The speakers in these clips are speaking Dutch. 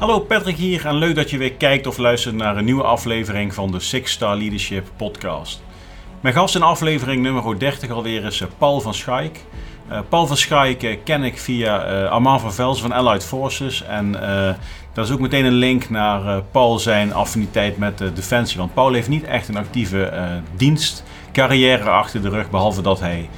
Hallo Patrick hier en leuk dat je weer kijkt of luistert naar een nieuwe aflevering van de Six Star Leadership Podcast. Mijn gast in aflevering nummer 30 alweer is eh, Paul van Schaik. Uh, Paul van Schaik uh, ken ik via uh, Armand van Velzen van Allied Forces. En dat is ook meteen een link naar Paul zijn affiniteit met Defensie. Want Paul heeft niet echt een actieve dienstcarrière achter de rug, behalve dat hij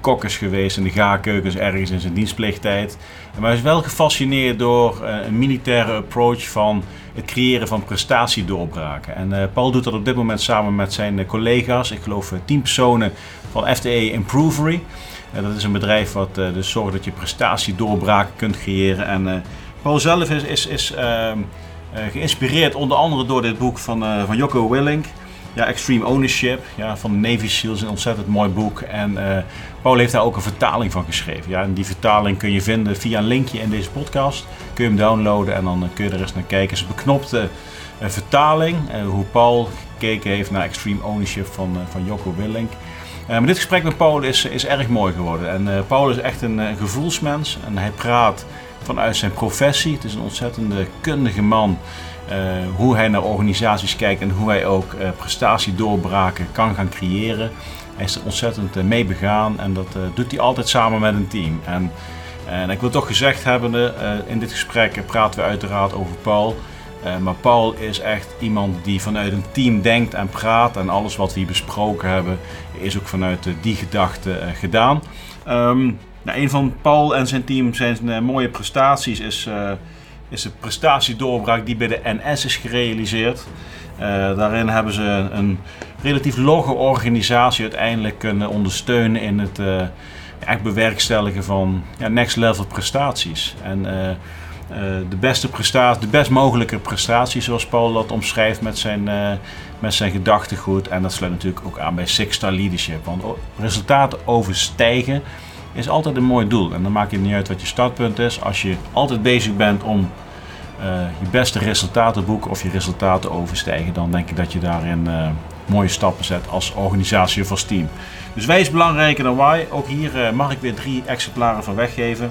kok is geweest in de gaarkeukens ergens in zijn dienstplichttijd. Maar hij is wel gefascineerd door een militaire approach van het creëren van prestatiedoorbraken. En Paul doet dat op dit moment samen met zijn collega's. Ik geloof tien personen van FTE Improvery. Uh, dat is een bedrijf wat uh, dus zorgt dat je prestatiedoorbraken kunt creëren. En uh, Paul zelf is, is, ehm, geïnspireerd onder andere door dit boek van, van Jocko Willink. Ja, Extreme Ownership ja, van de Navy Seals, een ontzettend mooi boek. En Paul heeft daar ook een vertaling van geschreven. Ja, en die vertaling kun je vinden via een linkje in deze podcast. Kun je hem downloaden en dan kun je er eens naar kijken. Het is een beknopte vertaling, hoe Paul gekeken heeft naar Extreme Ownership van, van Jocko Willink. Maar dit gesprek met Paul is, is erg mooi geworden. En Paul is echt een, een, gevoelsmens en hij praat vanuit zijn professie. Het is een ontzettende kundige man. Uh, hoe hij naar organisaties kijkt en hoe hij ook prestatiedoorbraken kan gaan creëren. Hij is er ontzettend mee begaan en dat doet hij altijd samen met een team. En, en ik wil toch gezegd hebben, in dit gesprek praten we uiteraard over Paul. Maar Paul is echt iemand die vanuit een team denkt en praat. En alles wat we hier besproken hebben, is ook vanuit die gedachte gedaan. Um, nou, een van Paul en zijn team zijn mooie prestaties is, is de prestatiedoorbraak die bij de NS is gerealiseerd. daarin hebben ze een relatief logge organisatie uiteindelijk kunnen ondersteunen in het echt bewerkstelligen van ja, next level prestaties. En uh, de beste prestatie, de best mogelijke prestatie, zoals Paul dat omschrijft met zijn, met zijn gedachtegoed. En dat sluit natuurlijk ook aan bij Six Star Leadership. Want resultaten overstijgen is altijd een mooi doel. En dan maakt het niet uit wat je startpunt is. Als je altijd bezig bent om je beste resultaten te boeken of je resultaten overstijgen, dan denk ik dat je daarin mooie stappen zet als organisatie of als team. Dus wij is belangrijker dan wij. Ook hier mag ik weer drie exemplaren van weggeven.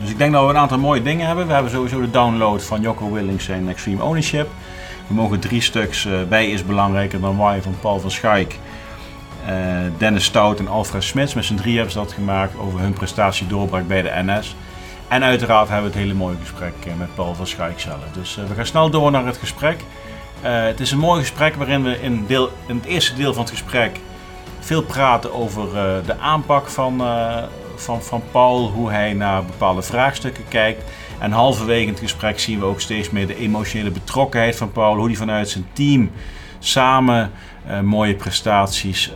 Dus ik denk dat we een aantal mooie dingen hebben. We hebben sowieso de download van Jocko Willings en Extreme Ownership. We mogen drie stuks uh, bij is belangrijker dan Why van Paul van Schaik. Dennis Stout en Alfred Smits. Met z'n drie hebben ze dat gemaakt over hun prestatie doorbraak bij de NS. En uiteraard hebben we het hele mooie gesprek uh, met Paul van Schaik zelf. Dus we gaan snel door naar het gesprek. het is een mooi gesprek waarin we in, deel, in het eerste deel van het gesprek veel praten over de aanpak van, van, van Paul, hoe hij naar bepaalde vraagstukken kijkt. En halverwege het gesprek zien we ook steeds meer de emotionele betrokkenheid van Paul, hoe hij vanuit zijn team samen mooie prestaties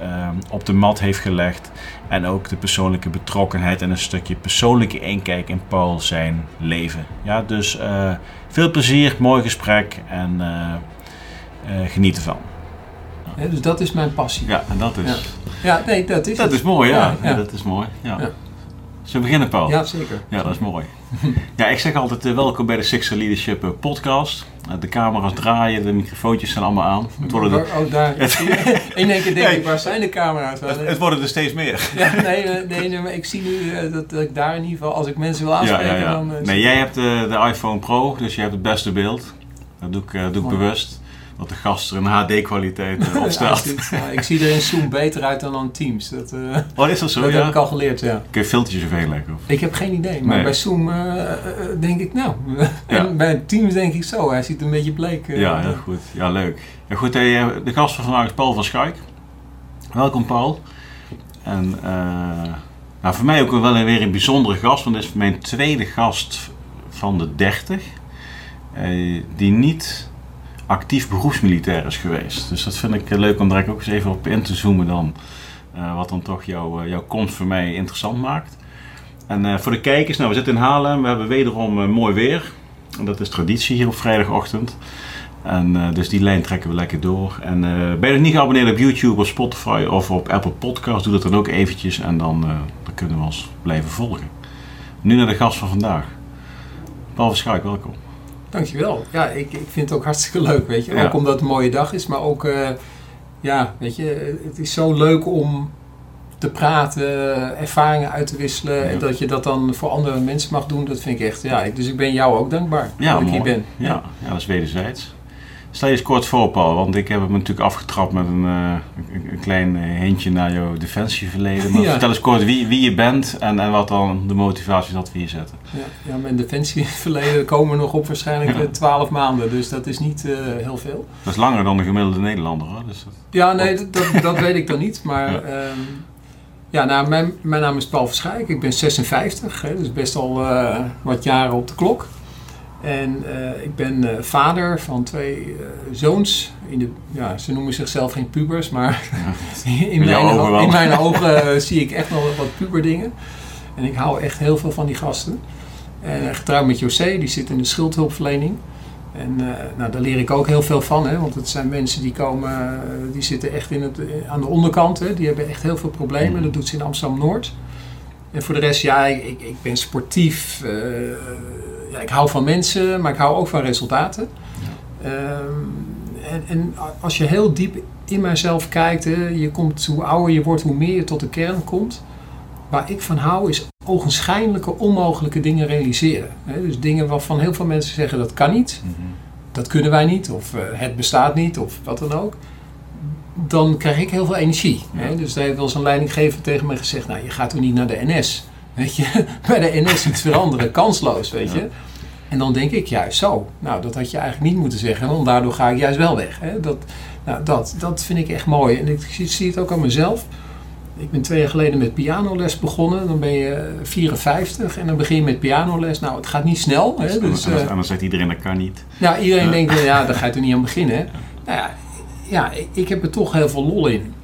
op de mat heeft gelegd. En ook de persoonlijke betrokkenheid en een stukje persoonlijke inkijk in Paul zijn leven. Ja, dus uh, veel plezier, mooi gesprek en geniet ervan. Ja, dus dat is mijn passie. Ja, en dat is. Ja, ja nee, dat is. Dat is mooi, ja. ja. dat is mooi. ja. Zullen we beginnen, Paul? Ja, zeker. Ja, dat is mooi. ja, ik zeg altijd welkom bij de Sixer Leadership podcast. Uh, de camera's draaien, de microfoontjes zijn allemaal aan. Het worden er... Oh, daar. In één keer denk ik, waar zijn de camera's? Het, het, worden er steeds meer. ja, nee, nee, nee, maar ik zie nu dat, dat, ik daar in ieder geval, als ik mensen wil aanspreken, ja, ja, dan... nee, jij hebt de iPhone Pro, dus je hebt het beste beeld. Dat doe ik, doe ik bewust dat de gast er een HD-kwaliteit uh, op staat. ja, ik zie er in Zoom beter uit dan aan Teams. Dat, uh, oh, is dat zo? Dat ja? heb ik al geleerd, ja. Kun je filtertjes leggen? Of? Ik heb geen idee, maar nee. bij Zoom uh, denk ik nou. Ja. bij Teams denk ik zo, hij ziet een beetje bleek. ja, heel goed. Ja, leuk. Ja, goed, de gast van vandaag is Paul van Schaik. Welkom Paul. En nou, voor mij ook wel weer een bijzondere gast, want dit is mijn tweede gast van de 30. die niet actief beroepsmilitair is geweest. Dus dat vind ik eh, leuk om daar ook eens even op in te zoomen dan. Uh, wat dan toch jouw, uh, jouw komst voor mij interessant maakt. En voor de kijkers, nou we zitten in Haarlem, we hebben wederom mooi weer. En dat is traditie hier op vrijdagochtend. En dus die lijn trekken we lekker door. En ben je nog niet geabonneerd op YouTube of Spotify of op Apple Podcasts, doe dat dan ook eventjes en dan, dan kunnen we ons blijven volgen. Nu naar de gast van vandaag. Paul Verschuik, welkom. Dankjewel. Ja, ik, ik vind het ook hartstikke leuk, weet je. Ook omdat het een mooie dag is, maar ook, uh, ja, weet je, het is zo leuk om te praten, ervaringen uit te wisselen. Ja. En dat je dat dan voor andere mensen mag doen, dat vind ik echt. Ja, ik- dus ik ben jou ook dankbaar Ja, dat ik hier ben. Ja, ja, dat is wederzijds. Stel je eens kort voor, Paul, want ik heb hem natuurlijk afgetrapt met een, eh, een, klein eh, hintje naar jouw defensieverleden. Maar Ja. vertel eens kort wie, wie je bent en, en wat dan de motivatie is dat we hier zetten. Ja, ja mijn defensieverleden komen we nog op waarschijnlijk Ja. eh, 12 maanden, dus dat is niet heel veel. Dat is langer dan de gemiddelde Nederlander. Hoor. Dus dat- Ja, nee, dat, dat, dat weet ik dan niet. Maar Ja. ja, ja nou, mijn, mijn naam is Paul Verschijk. Ik ben 56, hè, dus best al wat jaren op de klok. En eh, ik ben eh, vader van twee eh, zoons. In de, ja, ze noemen zichzelf geen pubers, maar in, In mijn, ogen in mijn ogen zie ik echt wel wat puberdingen. En ik hou echt heel veel van die gasten. En getrouwd met José, die zit in de schuldhulpverlening. En nou, daar leer ik ook heel veel van, hè, want het zijn mensen die komen, die zitten echt in het, aan de onderkant. Hè, die hebben echt heel veel problemen. Dat doet ze in Amsterdam-Noord. En voor de rest, ja, ik, ik, ik ben sportief. Ja, ik hou van mensen, maar ik hou ook van resultaten. Ehm, en, en als je heel diep in mijzelf kijkt, hè, je komt, hoe ouder je wordt, hoe meer je tot de kern komt. Waar ik van hou is ogenschijnlijke, onmogelijke dingen realiseren. Hè, dus dingen waarvan heel veel mensen zeggen dat kan niet dat kunnen wij niet, of eh, het bestaat niet, of wat dan ook. Dan krijg ik heel veel energie. Hè? Dus daar heeft wel eens een leidinggever tegen me gezegd: Nou, je gaat toch niet naar de NS? Weet je, bij de NS iets veranderen, kansloos, weet je. En dan denk ik juist zo. Nou, dat had je eigenlijk niet moeten zeggen, want daardoor ga ik juist wel weg. Hè? Dat, nou, dat, dat vind ik echt mooi. En ik zie, het ook aan mezelf. Ik ben twee jaar geleden met pianoles begonnen. Dan ben je 54 en dan begin je met pianoles. Nou, het gaat niet snel. Hè? Dus, en, dan, eh, en dan zegt iedereen dat kan niet. nou, iedereen Ja. denkt, ja, daar ga je er niet aan beginnen. Nou ja, ja, ik heb er toch heel veel lol in.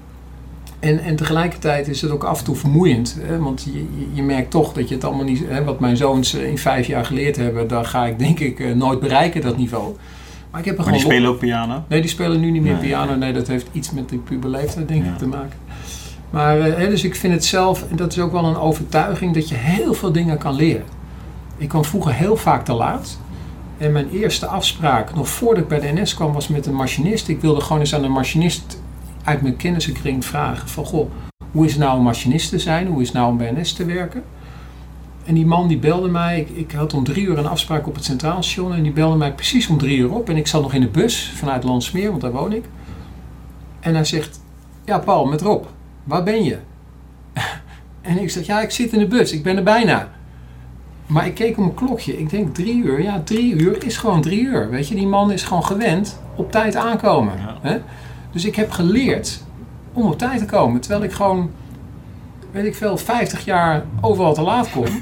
En, en tegelijkertijd is het ook af en toe vermoeiend. Hè? Want je, je, merkt toch dat je het allemaal niet... Hè, wat mijn zoons eh, in vijf jaar geleerd hebben... daar ga ik denk ik eh, nooit bereiken, dat niveau. Maar ik heb er Maar die spelen ook piano? Nee, die spelen nu niet meer Nee. piano. Nee, dat heeft iets met die puberleeftijd denk Ja. ik te maken. Maar eh, hè, dus ik vind het zelf, en dat is ook wel een overtuiging, dat je heel veel dingen kan leren. Ik kwam vroeger heel vaak te laat. En mijn eerste afspraak, nog voordat ik bij de NS kwam, was met een machinist. Ik wilde gewoon eens aan een machinist uit mijn kennissenkring vragen van... Goh, hoe is het nou om machinist te zijn? Hoe is het nou om bij NS te werken? En die man die belde mij, ik, ik had om drie uur een afspraak op het Centraal Station en die belde mij precies om drie uur op. En ik zat nog in de bus vanuit Landsmeer, want daar woon ik. En hij zegt, ja Paul, met Rob, waar ben je? en ik zeg, ja ik zit in de bus, ik ben er bijna. Maar ik keek op mijn klokje, ik denk drie uur, ja drie uur is gewoon drie uur. Weet je, die man is gewoon gewend op tijd aankomen. Ja. Hè? Dus ik heb geleerd om op tijd te komen, terwijl ik gewoon weet ik veel, 50 jaar overal te laat kom.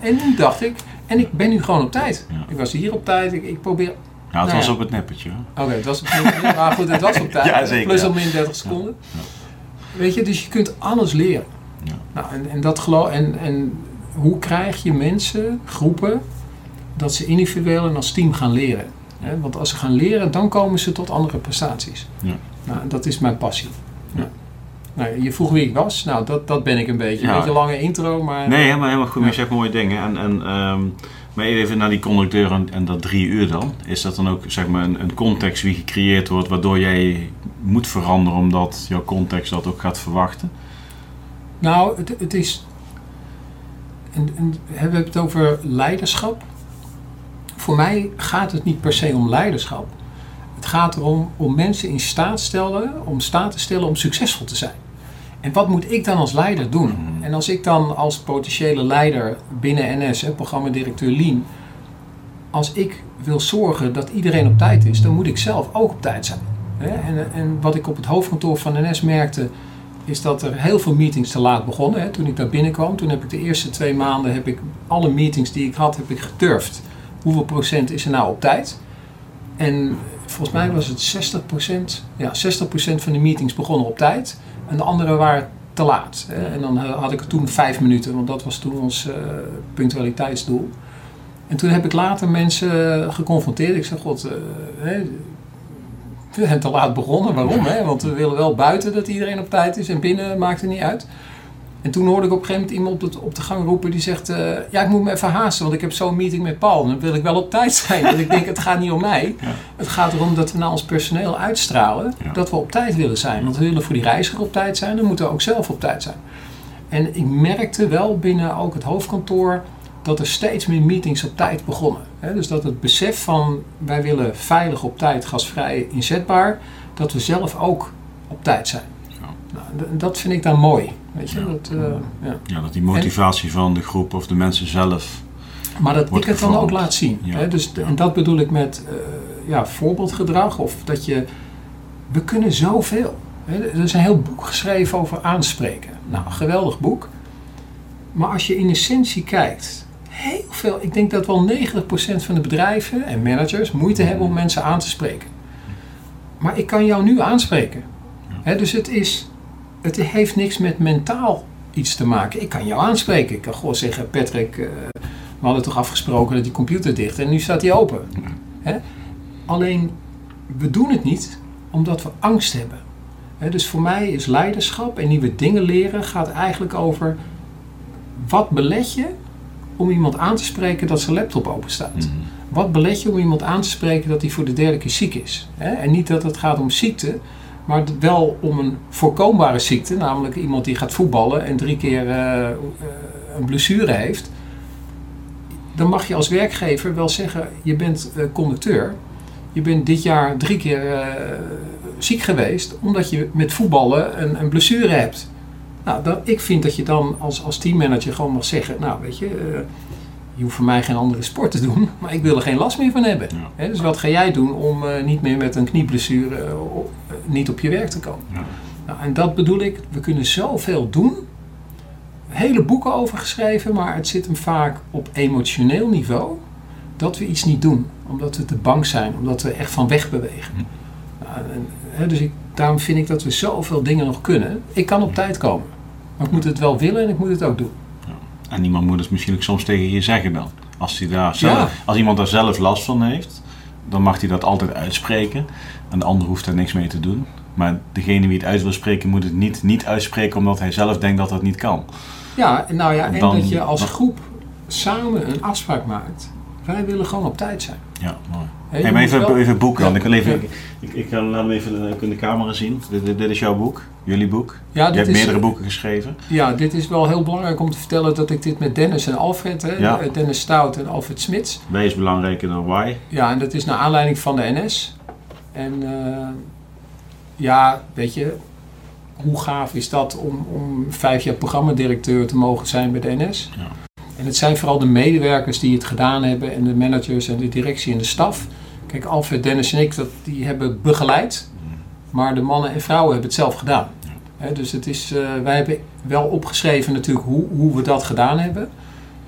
En nu dacht ik, en ik ben nu gewoon op tijd. Ja. Ik was hier op tijd, ik, ik probeer... Ja, het Nou was ja. op het nippertje. hoor. Oké, het was op tijd. Maar goed, het was op tijd. Zeker, Plus of min 30 seconden. Weet je, dus je kunt alles leren. Ja. Nou, en, en, dat geloof, en, en hoe krijg je mensen, groepen, dat ze individueel en als team gaan leren? Hè? Want als ze gaan leren, dan komen ze tot andere prestaties. Ja. Nou, dat is mijn passie. Ja. Nou, je vroeg wie ik was. Nou, dat, dat ben ik een beetje. Ja. Een beetje lange intro, maar... Nee, helemaal, helemaal goed. Je zegt mooie dingen. En, en, ehm, maar even naar die conducteur en, en dat drie uur dan. Is dat dan ook zeg maar, een, een context die gecreëerd wordt waardoor jij moet veranderen omdat jouw context dat ook gaat verwachten? Nou, het, het is. En, en hebben we het over leiderschap? Voor mij gaat het niet per se om leiderschap. Het gaat erom om mensen in staat stellen, om staat te stellen om succesvol te zijn. En wat moet ik dan als leider doen? En als ik dan als potentiële leider binnen NS, programmadirecteur Lean, als ik wil zorgen dat iedereen op tijd is, dan moet ik zelf ook op tijd zijn. En, en wat ik op het hoofdkantoor van NS merkte, is dat er heel veel meetings te laat begonnen. Toen ik daar binnenkwam, toen heb ik de eerste twee maanden heb ik alle meetings die ik had, heb ik gedurfd. Hoeveel procent is er nou op tijd? En volgens mij was het 60 procent. Ja, 60 procent van de meetings begonnen op tijd. En de andere waren te laat. En dan had ik toen vijf minuten, want dat was toen ons eh, punctualiteitsdoel. En toen heb ik later mensen geconfronteerd. Ik zei, god, eh, we zijn te laat begonnen. Waarom? Hè? Want we willen wel buiten dat iedereen op tijd is en binnen maakt het niet uit. En toen hoorde ik op een gegeven moment iemand op de, op de gang roepen die zegt... eh, ja, ik moet me even haasten, want ik heb zo'n meeting met Paul. Dan wil ik wel op tijd zijn. Want ik denk, het gaat niet om mij. Ja. Het gaat erom dat we naar ons personeel uitstralen Ja. dat we op tijd willen zijn. Want we willen voor die reiziger op tijd zijn, dan moeten we ook zelf op tijd zijn. En ik merkte wel binnen ook het hoofdkantoor dat er steeds meer meetings op tijd begonnen. Dus dat het besef van wij willen veilig op tijd, gasvrij, inzetbaar, dat we zelf ook op tijd zijn. Ja. Nou, dat vind ik dan mooi. Weet je? Ja. Dat, ja. Ja, dat die motivatie van de groep of de mensen zelf. Maar dat Wordt ik het dan ook laat zien. Ja. Hè? Dus, Ja. En dat bedoel ik met eh, ja, voorbeeldgedrag. Of dat je. We kunnen zoveel. Hè? Er is een heel boek geschreven over aanspreken. Nou, een geweldig boek. Maar als je in essentie kijkt. Heel veel, ik denk dat wel 90% van de bedrijven en managers moeite hebben om mensen aan te spreken. Maar ik kan jou nu aanspreken. Hè, dus het, is, het heeft niks met mentaal iets te maken. Ik kan jou aanspreken. Ik kan gewoon zeggen, Patrick, eh, we hadden toch afgesproken dat die computer dicht en nu staat die open. Hè? Alleen, we doen het niet omdat we angst hebben. Hè, dus voor mij is leiderschap en nieuwe dingen leren gaat eigenlijk over wat belet je om iemand aan te spreken dat zijn laptop open staat. Mhm. Wat belet je om iemand aan te spreken dat hij voor de derde keer ziek is? Hè? En niet dat het gaat om ziekte, maar wel om een voorkombare ziekte, namelijk iemand die gaat voetballen en drie keer eh, eh, een blessure heeft. Dan mag je als werkgever wel zeggen: je bent eh, conducteur, je bent dit jaar drie keer ziek geweest omdat je met voetballen een, een blessure hebt. Nou, dan, ik vind dat je dan als, als teammanager gewoon mag zeggen: Nou, weet je. je hoeft voor mij geen andere sport te doen, maar ik wil er geen last meer van hebben. Ja. Dus wat ga jij doen om niet meer met een knieblessure niet op je werk te komen? Ja. Nou, en dat bedoel ik, we kunnen zoveel doen. Hele boeken over geschreven, maar het zit hem vaak op emotioneel niveau dat we iets niet doen. Omdat we te bang zijn, omdat we echt van weg bewegen. Nou, en, hè, dus ik, daarom vind ik dat we zoveel dingen nog kunnen. Ik kan op tijd komen, maar ik moet het wel willen en ik moet het ook doen. En iemand moet het misschien ook soms tegen je zeggen dan. Als, hij daar zelf, Ja. als iemand daar zelf last van heeft, dan mag hij dat altijd uitspreken. En de ander hoeft daar niks mee te doen. Maar degene wie het uit wil spreken, moet het niet, niet uitspreken omdat hij zelf denkt dat dat niet kan. Ja, nou ja, en Dan- dat je als groep samen een afspraak maakt. Wij willen gewoon op tijd zijn. Ja, mooi. Je Hey, maar even, wel- even boeken, ik wil even, Ja. ik, ik, laat hem even ook in de camera zien. Dit, dit, dit is jouw boek, jullie boek. Ja, Je dit hebt is, meerdere boeken geschreven. Ja, dit is wel heel belangrijk om te vertellen dat ik dit met Dennis en Alfred, hè, Ja. eh, Dennis Stout en Alfred Smits. Wij is belangrijker dan why. Ja, en dat is naar aanleiding van de NS. En eh, ja, weet je, hoe gaaf is dat om, om vijf jaar programmadirecteur te mogen zijn bij de NS? Ja. En het zijn vooral de medewerkers die het gedaan hebben en de managers en de directie en de staf. Kijk, Alfred, Dennis en ik, dat, die hebben begeleid. Maar de mannen en vrouwen hebben het zelf gedaan. Dus het is, eh, wij hebben wel opgeschreven natuurlijk hoe, hoe we dat gedaan hebben.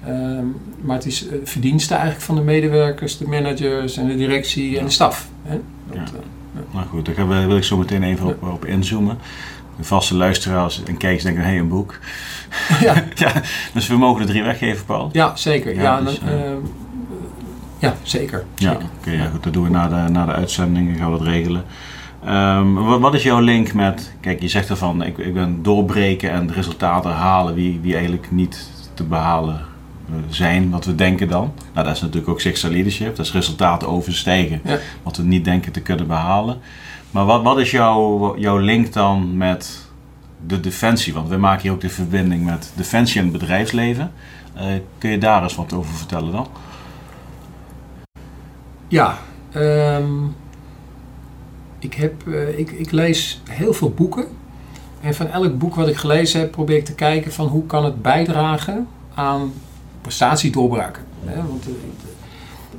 Ehm, maar het is eh, verdienste eigenlijk van de medewerkers, de managers en de directie en de staf. Hè? Dat, Ja. eh, Nou goed, daar we- wil ik zo meteen even op, op inzoomen. De vaste luisteraars en kijkers denken, hé, hey, een boek. ja, ja, dus we mogen er drie weggeven, Paul. ja, zeker. Ja, Ja, dus, dan, eh, ja zeker. Ja, oké, ja, goed, dat doen we na de, na de uitzending, gaan we dat regelen. Ehm, wat, wat is jouw link met, kijk, je zegt ervan, ik, ik ben doorbreken en de resultaten halen wie, wie eigenlijk niet te behalen eh, zijn, wat we denken dan. Nou, dat is natuurlijk ook Star Leadership, dat is resultaten overstijgen, Ja. wat we niet denken te kunnen behalen. Maar wat, wat is jouw, jouw link dan met de defensie? Want we maken hier ook de verbinding met defensie en het bedrijfsleven. Eh, kun je daar eens wat over vertellen dan? Ja, ehm, ik, heb, eh, ik, ik lees heel veel boeken. En van elk boek wat ik gelezen heb, probeer ik te kijken van hoe kan het bijdragen aan prestatiedoorbraken. Hè? Want, eh,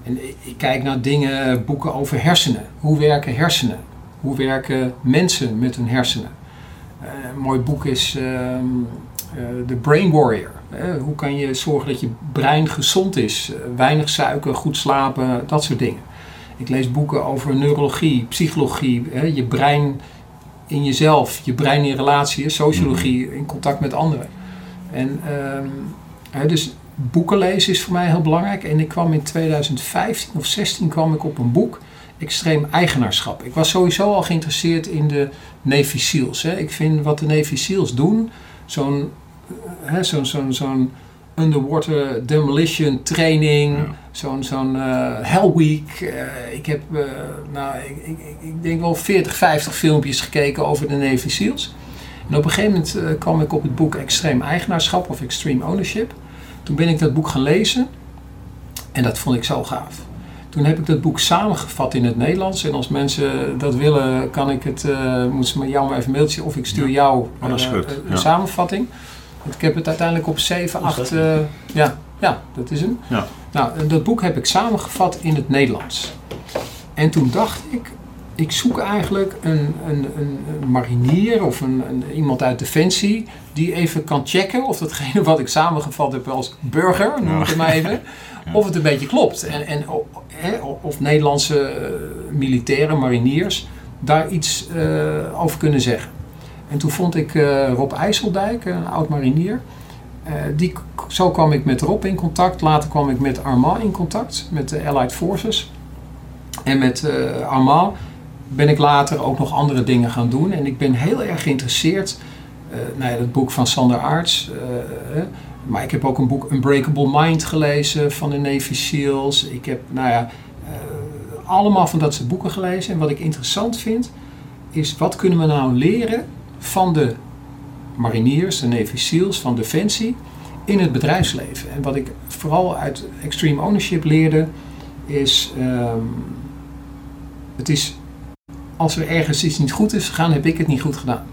en ik, ik kijk naar dingen, boeken over hersenen. Hoe werken hersenen? Hoe werken mensen met hun hersenen? Eh, een mooi boek is ehm, eh, The Brain Warrior. Hè? hoe kan je zorgen dat je brein gezond is? Eh, weinig suiker, goed slapen, dat soort dingen. Ik lees boeken over neurologie, psychologie, je brein in jezelf, je brein in relatie, sociologie, in contact met anderen. En ehm, dus boeken lezen is voor mij heel belangrijk. En ik kwam in 2015 of 16 kwam ik op een boek, Extreem Eigenaarschap. Ik was sowieso al geïnteresseerd in de Navy SEALs. Hè. Ik vind wat de Navy SEALs doen, zo'n hè, zo'n zo'n zo'n underwater demolition training, Ja. zo'n zo'n eh, Hell Week. Eh, ik heb, eh, nou, ik, ik, ik denk wel 40, 50 filmpjes gekeken over de Navy SEALs. En op een gegeven moment eh, kwam ik op het boek Extreem Eigenaarschap of Extreme Ownership. Toen ben ik dat boek gaan lezen en dat vond ik zo gaaf. Toen heb ik dat boek samengevat in het Nederlands. En als mensen dat willen, kan ik het, uh, moeten ze me jou maar even mailtje of ik stuur jou Oh, dat is eh, goed. een Ja. samenvatting. Want ik heb het uiteindelijk op 7, Oh, is 8. dat eh, ja, ja, dat is hem. Ja. Nou, dat boek heb ik samengevat in het Nederlands. En toen dacht ik, ik zoek eigenlijk een, een, een, een marinier of een, een, iemand uit Defensie die even kan checken of datgene wat ik samengevat heb als burger, noem ik het maar even, of het een beetje klopt. En, en of Nederlandse eh, militairen, mariniers, daar iets eh, over kunnen zeggen. En toen vond ik eh, Rob IJsseldijk, een oud marinier. die, zo kwam ik met Rob in contact. Later kwam ik met Armand in contact, met de Allied Forces. En met Armand ben ik later ook nog andere dingen gaan doen. En ik ben heel erg geïnteresseerd. nou ja, het boek van Sander Aarts. Maar ik heb ook een boek Unbreakable Mind gelezen van de Navy SEALs. Ik heb, nou ja, eh, allemaal van dat soort boeken gelezen. En wat ik interessant vind, is wat kunnen we nou leren van de mariniers, de Navy SEALs, van Defensie in het bedrijfsleven. En wat ik vooral uit Extreme Ownership leerde, is, ehm, het is als er ergens iets niet goed is gegaan, heb ik het niet goed gedaan.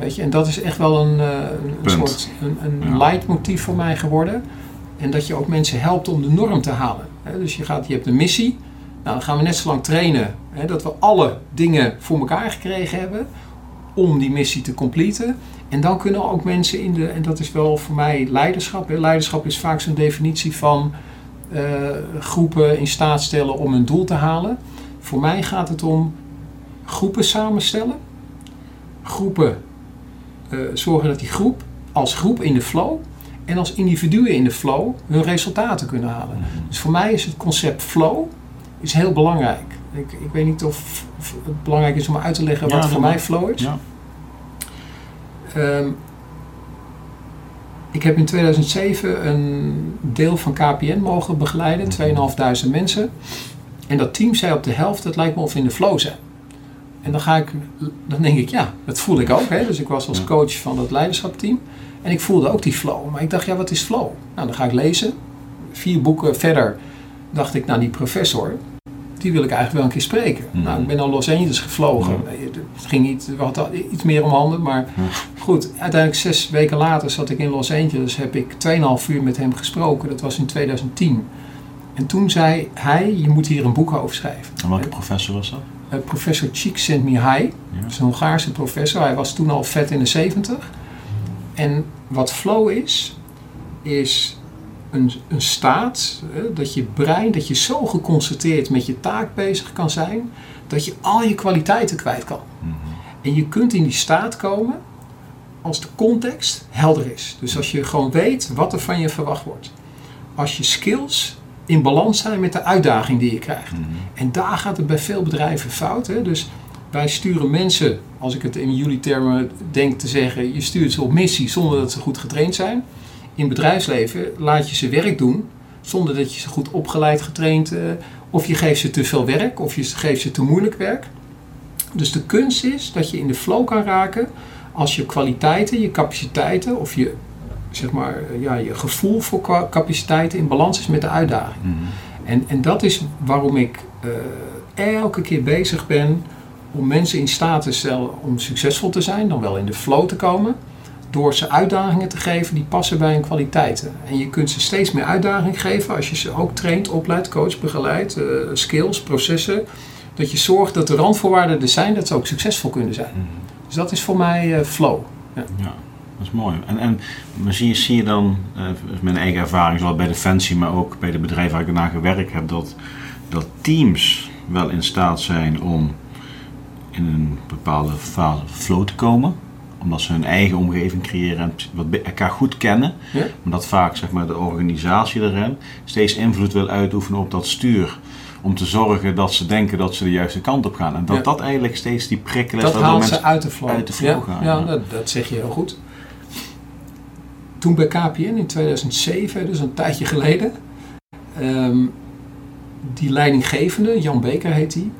Weet je, en dat is echt wel een, eh, een, een Punt. soort een, een Ja. leidmotief voor mij geworden. En dat je ook mensen helpt om de norm te halen. Dus je, gaat, je hebt een missie. Nou, dan gaan we net zo lang trainen hè, dat we alle dingen voor elkaar gekregen hebben om die missie te completen. En dan kunnen ook mensen in de, en dat is wel voor mij leiderschap. Hè. Leiderschap is vaak zo'n definitie van eh, groepen in staat stellen om een doel te halen. Voor mij gaat het om groepen samenstellen, groepen eh, zorgen dat die groep als groep in de flow en als individuen in de flow hun resultaten kunnen halen. Dus voor mij is het concept flow is heel belangrijk. Ik, ik weet niet of, of het belangrijk is om uit te leggen Ja, wat voor mij flow is. Ja. Ehm, ik heb in 2007 een deel van KPN mogen begeleiden, 2.500 mensen. En dat team zei op de helft, het lijkt me of we in de flow zijn. En dan, ga ik, dan denk ik, ja, dat voel ik ook. Hè? Dus ik was als coach van dat leiderschapteam. En ik voelde ook die flow. Maar ik dacht, ja, wat is flow? Nou, dan ga ik lezen. Vier boeken verder dacht ik, nou, die professor, die wil ik eigenlijk wel een keer spreken. Mhm. Nou, ik ben naar Los Angeles gevlogen. Het ging niet, we hadden iets meer om handen, maar goed. Uiteindelijk zes weken later zat ik in Los Angeles, heb ik 2,5 uur met hem gesproken. Dat was in 2010. En toen zei hij, je moet hier een boek over schrijven. En welke professor was dat? Eh, professor Csikszentmihalyi, Ja. dat is een Hongaarse professor. Hij was toen al vet in de 70. En wat flow is, is een, een staat hè, dat je brein, dat je zo geconcentreerd met je taak bezig kan zijn, dat je al je kwaliteiten kwijt kan. Mhm. En je kunt in die staat komen als de context helder is. Dus als je gewoon weet wat er van je verwacht wordt. Als je skills in balans zijn met de uitdaging die je krijgt. Mhm. En daar gaat het bij veel bedrijven fout. Hè? Dus wij sturen mensen, als ik het in jullie termen denk te zeggen, je stuurt ze op missie zonder dat ze goed getraind zijn. In bedrijfsleven laat je ze werk doen zonder dat je ze goed opgeleid, getraind, eh, of je geeft ze te veel werk, of je geeft ze te moeilijk werk. Dus de kunst is dat je in de flow kan raken als je kwaliteiten, je capaciteiten of je, zeg maar, ja, je gevoel voor capaciteiten in balans is met de uitdaging. Mhm. En, en dat is waarom ik eh, elke keer bezig ben om mensen in staat te stellen om succesvol te zijn, dan wel in de flow te komen, door ze uitdagingen te geven die passen bij hun kwaliteiten. En je kunt ze steeds meer uitdaging geven als je ze ook traint, opleidt, coach, begeleidt, eh, skills, processen. Dat je zorgt dat de randvoorwaarden er zijn, dat ze ook succesvol kunnen zijn. Mhm. Dus dat is voor mij eh, flow. Ja, dat is mooi. En, en maar zie, je, zie je dan, uit mijn eigen ervaring, zowel bij Defensie, maar ook bij de bedrijven waar ik naar gewerkt heb, dat, dat teams wel in staat zijn om in een bepaalde fase flow te komen. Omdat ze hun eigen omgeving creëren en wat elkaar goed kennen. Ja? Maar dat vaak zeg maar, de organisatie erin steeds invloed wil uitoefenen op dat stuur. Om te zorgen dat ze denken dat ze de juiste kant op gaan. En dat Ja. dat eigenlijk steeds die prikkel is Dat haalt mensen ze uit de flow. uit de flow ja, gaan, Ja, ja. Dat, dat zeg je heel goed. Toen bij KPN in 2007, dus een tijdje geleden, ehm, die leidinggevende, Jan Beker heet die,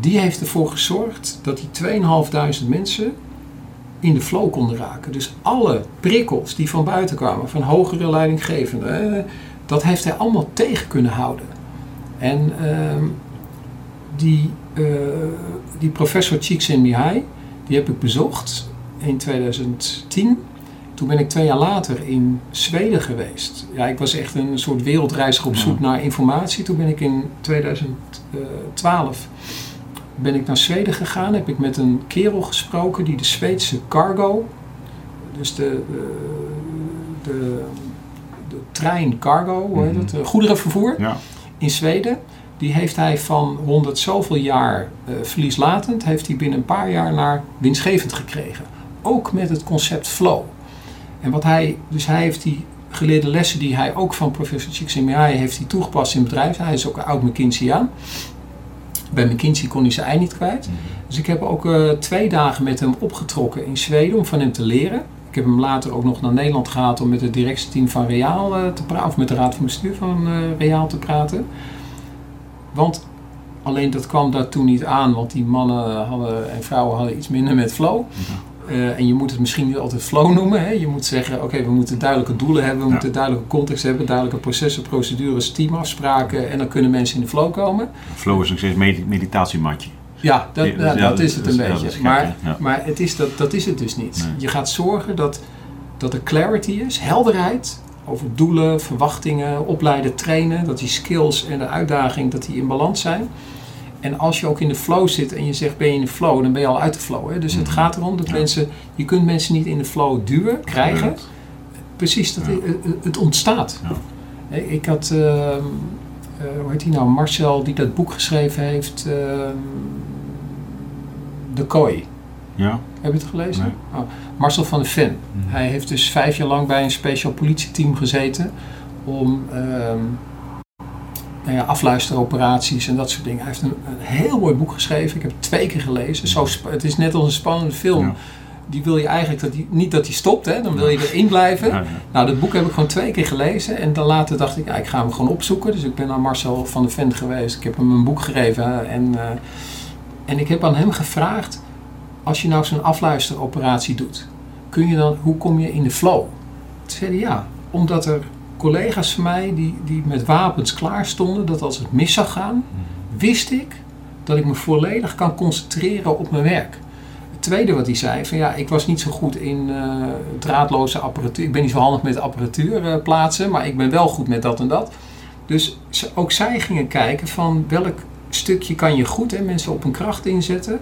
die heeft ervoor gezorgd dat die 2.500 mensen in de flow konden raken. Dus alle prikkels die van buiten kwamen, van hogere leidinggevenden, dat heeft hij allemaal tegen kunnen houden. En ehm, die, eh, die professor Csikszentmihalyi, die heb ik bezocht in 2010. Toen ben ik twee jaar later in Zweden geweest. Ja, ik was echt een soort wereldreiziger op zoek naar informatie. Toen ben ik in 2012 ben ik naar Zweden gegaan. Heb ik met een kerel gesproken die de Zweedse cargo, dus de, de, de, de trein cargo, hoe heet Mhm. het, eh, goederenvervoer Ja. in Zweden. Die heeft hij van 100 zoveel jaar eh, verlieslatend, heeft hij binnen een paar jaar naar winstgevend gekregen. Ook met het concept flow. En wat hij, dus hij heeft die geleerde lessen die hij ook van professor Csikszentmihalyi heeft hij toegepast in bedrijf. Hij is ook een oud McKinseyaan. Bij McKinsey kon hij zijn ei niet kwijt. Dus ik heb ook eh, twee dagen met hem opgetrokken in Zweden om van hem te leren. Ik heb hem later ook nog naar Nederland gehaald om met het directieteam van Reaal eh, te praten, of met de raad van bestuur van eh Reaal te praten. Want alleen dat kwam daar toen niet aan, want die mannen hadden, en vrouwen hadden iets minder met flow. Eh, en je moet het misschien niet altijd flow noemen. Hè? Je moet zeggen, oké, we moeten duidelijke doelen hebben, we Ja. moeten duidelijke context hebben, duidelijke processen, procedures, teamafspraken en dan kunnen mensen in de flow komen. Flow is nog steeds med- meditatiematje. Ja, dat, Ja, ja, dat is het een dat beetje. gek, maar maar het is dat, dat is het dus niet. Nee. Je gaat zorgen dat, dat er clarity is, helderheid over doelen, verwachtingen, opleiden, trainen. Dat die skills en de uitdaging dat die in balans zijn. En als je ook in de flow zit en je zegt ben je in de flow, dan ben je al uit de flow. Hè? Dus het Mhm. gaat erom dat Ja. mensen, je kunt mensen niet in de flow duwen, krijgen. Precies, dat Ja. het, ontstaat. Ik had, ehm, eh, hoe heet hij nou, Marcel die dat boek geschreven heeft, ehm, De Kooi. Ja? Heb je het gelezen? Nee. Oh, Marcel van de Ven. Mhm. Hij heeft dus vijf jaar lang bij een speciaal politieteam gezeten om ehm, nou ja, afluisteroperaties en dat soort dingen. Hij heeft een, een heel mooi boek geschreven. Ik heb het twee keer gelezen. Zo, het is net als een spannende film. Ja. Die wil je eigenlijk dat die, niet dat die stopt, hè? dan wil je erin blijven. Ja. Nou, dat boek heb ik gewoon twee keer gelezen. En dan later dacht ik, ja, ik ga hem gewoon opzoeken. Dus ik ben naar Marcel van der Ven geweest. Ik heb hem een boek gegeven. En, eh, en ik heb aan hem gevraagd, als je nou zo'n afluisteroperatie doet, kun je dan, hoe kom je in de flow? Toen zei hij, ja, omdat er collega's van mij die, die met wapens klaar stonden, dat als het mis zou gaan, wist ik dat ik me volledig kan concentreren op mijn werk. Het tweede wat hij zei, van ja, ik was niet zo goed in eh, draadloze apparatuur. Ik ben niet zo handig met apparatuur eh, plaatsen, maar ik ben wel goed met dat en dat. Dus ze- ook zij gingen kijken van welk stukje kan je goed hè, mensen op hun kracht inzetten.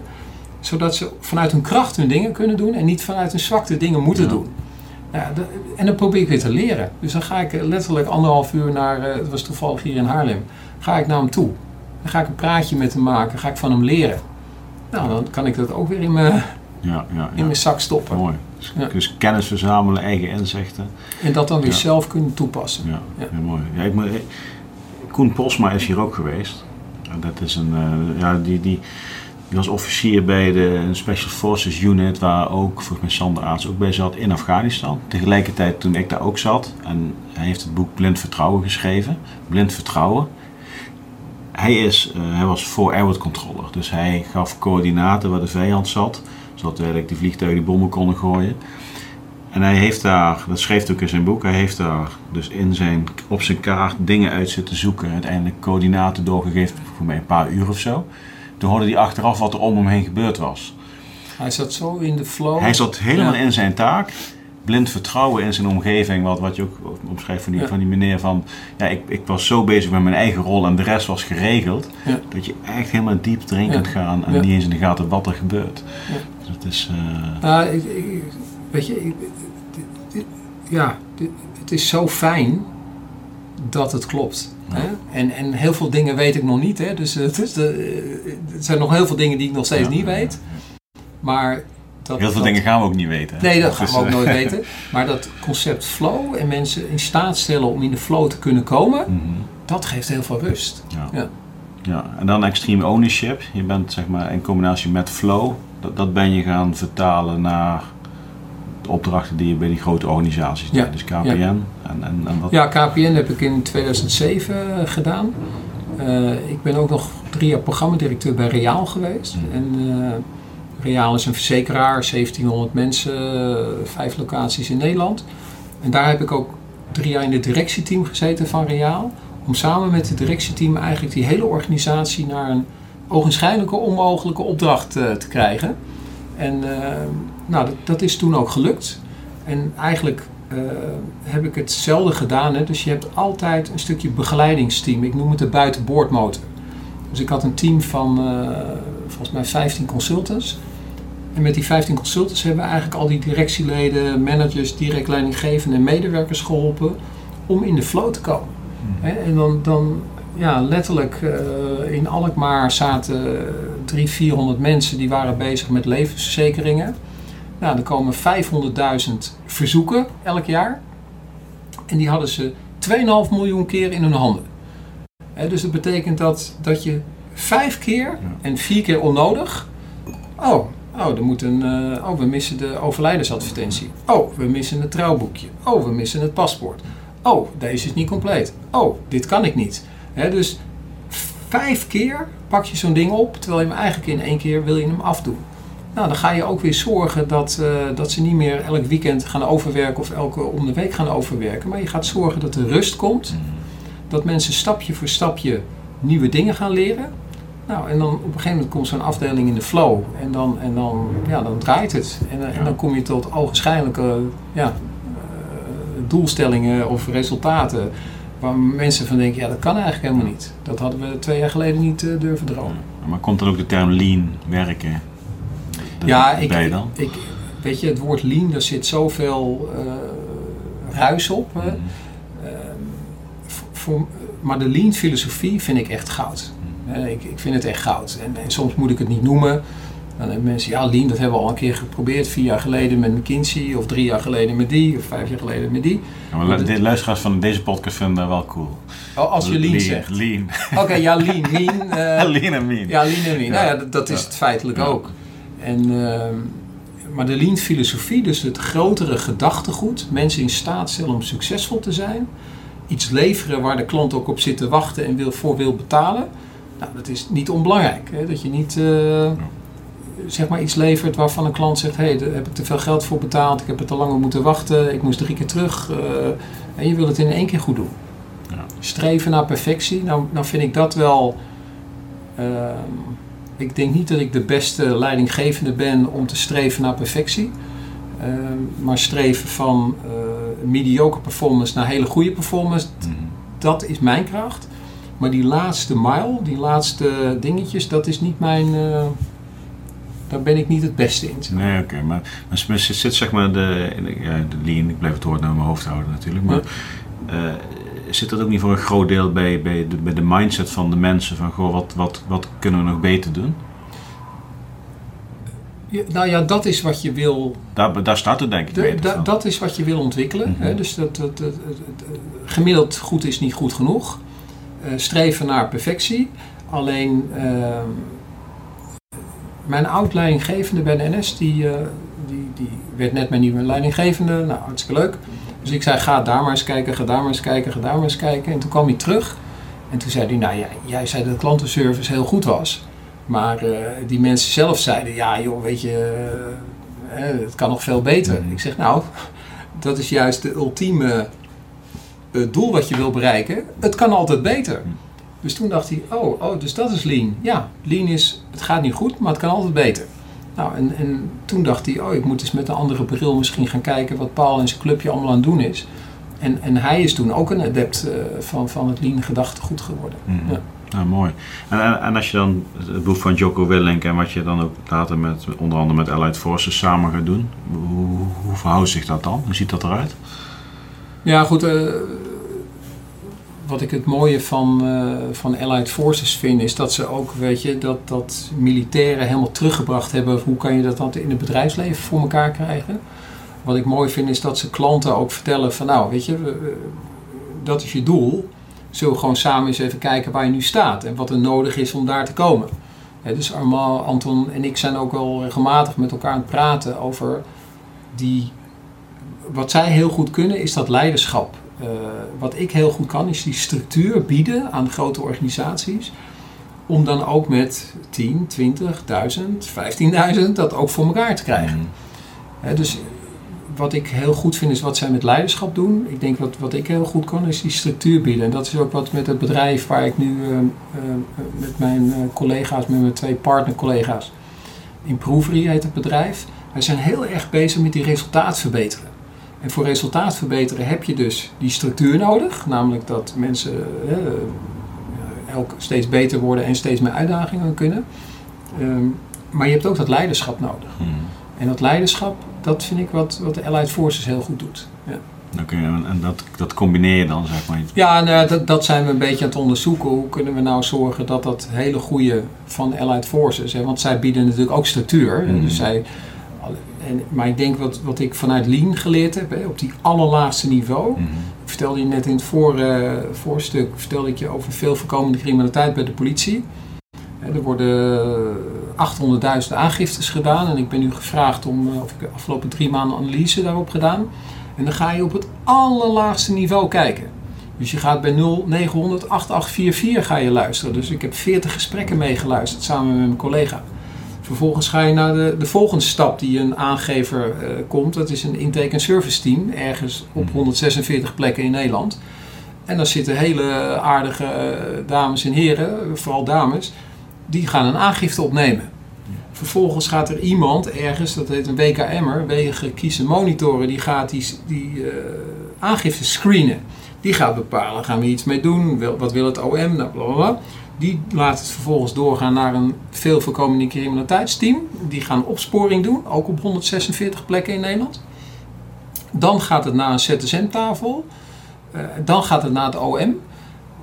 Zodat ze vanuit hun kracht hun dingen kunnen doen en niet vanuit hun zwakte dingen moeten Ja. doen. Ja, en dan probeer ik weer te leren. Dus dan ga ik eh, letterlijk anderhalf uur naar, eh, het was toevallig hier in Haarlem, ga ik naar hem toe. Dan ga ik een praatje met hem maken, ga ik van hem leren. Nou, dan kan ik dat ook weer in mijn, Ja, ja, in mijn zak stoppen. Mooi. Dus, dus kennis verzamelen, eigen inzichten. En dat dan weer zelf kunnen toepassen. Ja, heel mooi. Ja, ik, Koen Posma is hier ook geweest. En dat is een, eh, ja, die, die, die was officier bij de Special Forces Unit, waar ook volgens mij Sander Aarts ook bij zat in Afghanistan. Tegelijkertijd toen ik daar ook zat. En hij heeft het boek Blind Vertrouwen geschreven. Blind Vertrouwen. Hij, is, eh, hij was voor airworld controller. Dus hij gaf coördinaten waar de vijand zat. Zodat eigenlijk de vliegtuigen die bommen konden gooien. En hij heeft daar, dat schreef hij ook in zijn boek, hij heeft daar dus in zijn, op zijn kaart dingen uit zitten zoeken. Uiteindelijk coördinaten doorgegeven, voor mij een paar uur of zo. Toen hoorde hij achteraf wat er om hem heen gebeurd was. Hij zat zo in de flow. Hij zat helemaal Ja. in zijn taak. Blind vertrouwen in zijn omgeving, wat, wat je ook omschrijft van die, Ja. van die meneer van... Ja, ik, ik was zo bezig met mijn eigen rol en de rest was geregeld. Ja. Dat je echt helemaal diep erin kunt gaan en niet eens in de gaten wat er gebeurt. Dus het is... eh, Nou, ik, ik- weet je, ik- dit- dit- ja, dit- het is zo fijn dat het klopt. Hè? En, en heel veel dingen weet ik nog niet. Hè? Dus is de, eh, er zijn nog heel veel dingen die ik nog steeds niet weet. Maar dat, Heel veel dat- dingen gaan we ook niet weten. Nee, dat gaan Dus, we ook eh, nooit weten. Maar dat concept flow en mensen in staat stellen om in de flow te kunnen komen, mhm. dat geeft heel veel rust. Ja. Ja. Ja, en dan extreme ownership. Je bent zeg maar in combinatie met flow, dat, dat ben je gaan vertalen naar de opdrachten die je bij die grote organisaties Ja, deed. Dus KPN en, en, en wat. Ja, KPN heb ik in 2007 gedaan. Eh, ik ben ook nog drie jaar programmadirecteur bij Reaal geweest. Mhm. En eh, Reaal is een verzekeraar, 1700 mensen, vijf locaties in Nederland. En daar heb ik ook drie jaar in het directieteam gezeten van Reaal. Om samen met het directieteam eigenlijk die hele organisatie naar een ogenschijnlijke onmogelijke opdracht uh, te krijgen. En uh, nou, dat, dat, is toen ook gelukt. En eigenlijk uh, heb ik hetzelfde gedaan. Hè? Dus je hebt altijd een stukje begeleidingsteam. Ik noem het de buitenboordmotor. Dus ik had een team van volgens mij 15 consultants. En met die 15 consultants hebben we eigenlijk al die directieleden, managers, direct leidinggevenden en medewerkers geholpen om in de flow te komen. Hmm. En dan, dan ja, letterlijk uh, in Alkmaar zaten 300, 400 mensen die waren bezig met levensverzekeringen. Nou, er komen 500.000 verzoeken elk jaar. En die hadden ze 2,5 miljoen keer in hun handen. dus dat betekent dat, dat je vijf keer en vier keer onnodig. Oh, oh, er moet een, uh, oh, we missen de overlijdensadvertentie. Oh, we missen het trouwboekje. Oh, we missen het paspoort. Oh, deze is niet compleet. Oh, dit kan ik niet. dus vijf keer pak je zo'n ding op, terwijl je hem eigenlijk in één keer wil je hem afdoen. Nou, dan ga je ook weer zorgen dat, uh, dat ze niet meer elk weekend gaan overwerken of elke om de week gaan overwerken. Maar je gaat zorgen dat er rust komt. Mhm. Dat mensen stapje voor stapje nieuwe dingen gaan leren. Nou, en dan op een gegeven moment komt zo'n afdeling in de flow. En dan, en dan, ja, dan draait het. En, en dan kom je tot ogenschijnlijke ja, uh, doelstellingen of resultaten. Waar mensen van denken, ja dat kan eigenlijk helemaal niet. Dat hadden we twee jaar geleden niet uh, durven dromen. Maar komt dan ook de term lean werken? Ja, ik, ik, weet je, het woord lean, daar zit zoveel uh, ruis op. Mm. voor, maar de lean filosofie vind ik echt goud. Ik, ik vind het echt goud. En, en, soms moet ik het niet noemen. Dan hebben mensen, ja, Lean, dat hebben we al een keer geprobeerd. Vier jaar geleden met McKinsey, of drie jaar geleden met die, of vijf jaar geleden met die. Ja, maar de luisteraars van deze podcast vinden dat wel cool. Oh, als je Lean, lean zegt. Lean. Oké, ja, Lean. Lean, uh, lean en Mean. Ja, Lean en Mean. Nou ja, dat, dat is het feitelijk ook. En, uh, maar de Lean filosofie, dus het grotere gedachtegoed, mensen in staat stellen om succesvol te zijn, iets leveren waar de klant ook op zit te wachten en wil, voor wil betalen nou, dat is niet onbelangrijk. Hè? Dat je niet uh, zeg maar iets levert waarvan een klant zegt: hé, hey, daar heb ik te veel geld voor betaald, ik heb het te langer moeten wachten, ik moest drie keer terug. Uh, en je wil het in één keer goed doen. Ja. Streven naar perfectie, nou, nou vind ik dat wel. Uh, ik denk niet dat ik de beste leidinggevende ben om te streven naar perfectie. maar streven van mediocre performance naar hele goede performance, mm. dat is mijn kracht. Maar die laatste mile, die laatste dingetjes, dat is niet mijn. Uh, daar ben ik niet het beste in. Nee, oké. maar, maar zit zeg maar de, ja, de lean, ik blijf het woord naar mijn hoofd houden natuurlijk. Maar uh, zit dat ook niet voor een groot deel bij, bij, de, bij de mindset van de mensen? Van goh, wat, wat, wat kunnen we nog beter doen? Ja, nou ja, dat is wat je wil. Daar, daar staat het denk ik. De, da, dat is wat je wil ontwikkelen. hè? Mhm. Dus dat, dat, dat, gemiddeld goed is niet goed genoeg. Eh, streven naar perfectie. Alleen ehm, mijn oud-leidinggevende bij de NS, die, eh, die, die werd net mijn nieuwe leidinggevende. Nou, hartstikke leuk. Dus ik zei, ga daar maar eens kijken, ga daar maar eens kijken, ga daar maar eens kijken. En toen kwam hij terug. En toen zei hij, nou ja, jij zei dat de klantenservice heel goed was. Maar uh, die mensen zelf zeiden, ja joh, weet je, uh, het kan nog veel beter. Ik zeg, nou, dat is juist de ultieme het doel wat je wil bereiken, het kan altijd beter. Dus toen dacht hij, oh, oh, dus dat is lean. Ja, lean is, het gaat niet goed, maar het kan altijd beter. Nou, en, en toen dacht hij, oh, ik moet eens met een andere bril misschien gaan kijken wat Paul en zijn clubje allemaal aan het doen is. En, en hij is toen ook een adept uh, van, van het lean gedachtegoed geworden. Mm -hmm. ja. Nou, mooi. En, en, als je dan het boek van Jocko Willink en wat je dan ook later met onder andere met Allied Forces samen gaat doen, hoe, hoe verhoudt zich dat dan? Hoe ziet dat eruit? Ja, goed. Uh, wat ik het mooie van, uh, van Allied Forces vind, is dat ze ook, weet je, dat, dat militairen helemaal teruggebracht hebben. Hoe kan je dat dan in het bedrijfsleven voor elkaar krijgen? Wat ik mooi vind, is dat ze klanten ook vertellen van, nou, weet je, dat is je doel. Zullen we gewoon samen eens even kijken waar je nu staat en wat er nodig is om daar te komen. dus Armand, Anton en ik zijn ook wel regelmatig met elkaar aan het praten over die wat zij heel goed kunnen is dat leiderschap. Uh, wat ik heel goed kan is die structuur bieden aan grote organisaties. om dan ook met 10, 20, 1000, 15.000 dat ook voor elkaar te krijgen. Mhm. Dus wat ik heel goed vind is wat zij met leiderschap doen. Ik denk wat, wat ik heel goed kan is die structuur bieden. En dat is ook wat met het bedrijf waar ik nu eh, eh, met mijn eh, collega's, met mijn twee partnercollega's, Improvery heet het bedrijf. Wij zijn heel erg bezig met die resultaat verbeteren. En voor resultaat verbeteren heb je dus die structuur nodig. Namelijk dat mensen eh, elk steeds beter worden en steeds meer uitdagingen kunnen. Ehm, maar je hebt ook dat leiderschap nodig. Mhm. En dat leiderschap, dat vind ik wat, wat de Allied Forces heel goed doet. Ja, Oké, en en dat, dat combineer je dan, zeg maar. ja nou, dat, dat zijn we een beetje aan het onderzoeken. Hoe kunnen we nou zorgen dat dat hele goede van Allied Forces... Hè, want zij bieden natuurlijk ook structuur. Mhm. Dus zij, en, maar ik denk wat, wat ik vanuit Lean geleerd heb, hè, op die allerlaagste niveau... Mhm. Ik vertelde je net in het voor, eh, voorstuk vertelde ik je over veel voorkomende criminaliteit bij de politie. Hè, Er worden 800.000 aangiftes gedaan en ik ben nu gevraagd om, eh, of ik de afgelopen drie maanden analyse daarop gedaan. En dan ga je op het allerlaagste niveau kijken. Dus je gaat bij 0900 8844 ga je luisteren. Dus ik heb 40 gesprekken meegeluisterd samen met mijn collega. Vervolgens ga je naar de, de volgende stap die een aangever eh, komt. Dat is een intake- en service team, ergens op 146 plekken in Nederland. En daar zitten hele aardige eh, dames en heren, vooral dames, die gaan een aangifte opnemen. Vervolgens gaat er iemand ergens, dat heet een WKM'er, wegen kiezen monitoren, die gaat die, die eh, aangifte screenen. Die gaat bepalen, gaan we iets mee doen, wat wil het OM, nou, bla bla bla. Die laat het vervolgens doorgaan naar een veel voorkomende criminaliteitsteam. Die gaan opsporing doen, ook op 146 plekken in Nederland. Dan gaat het naar een ZSM-tafel. Eh, dan gaat het naar het OM,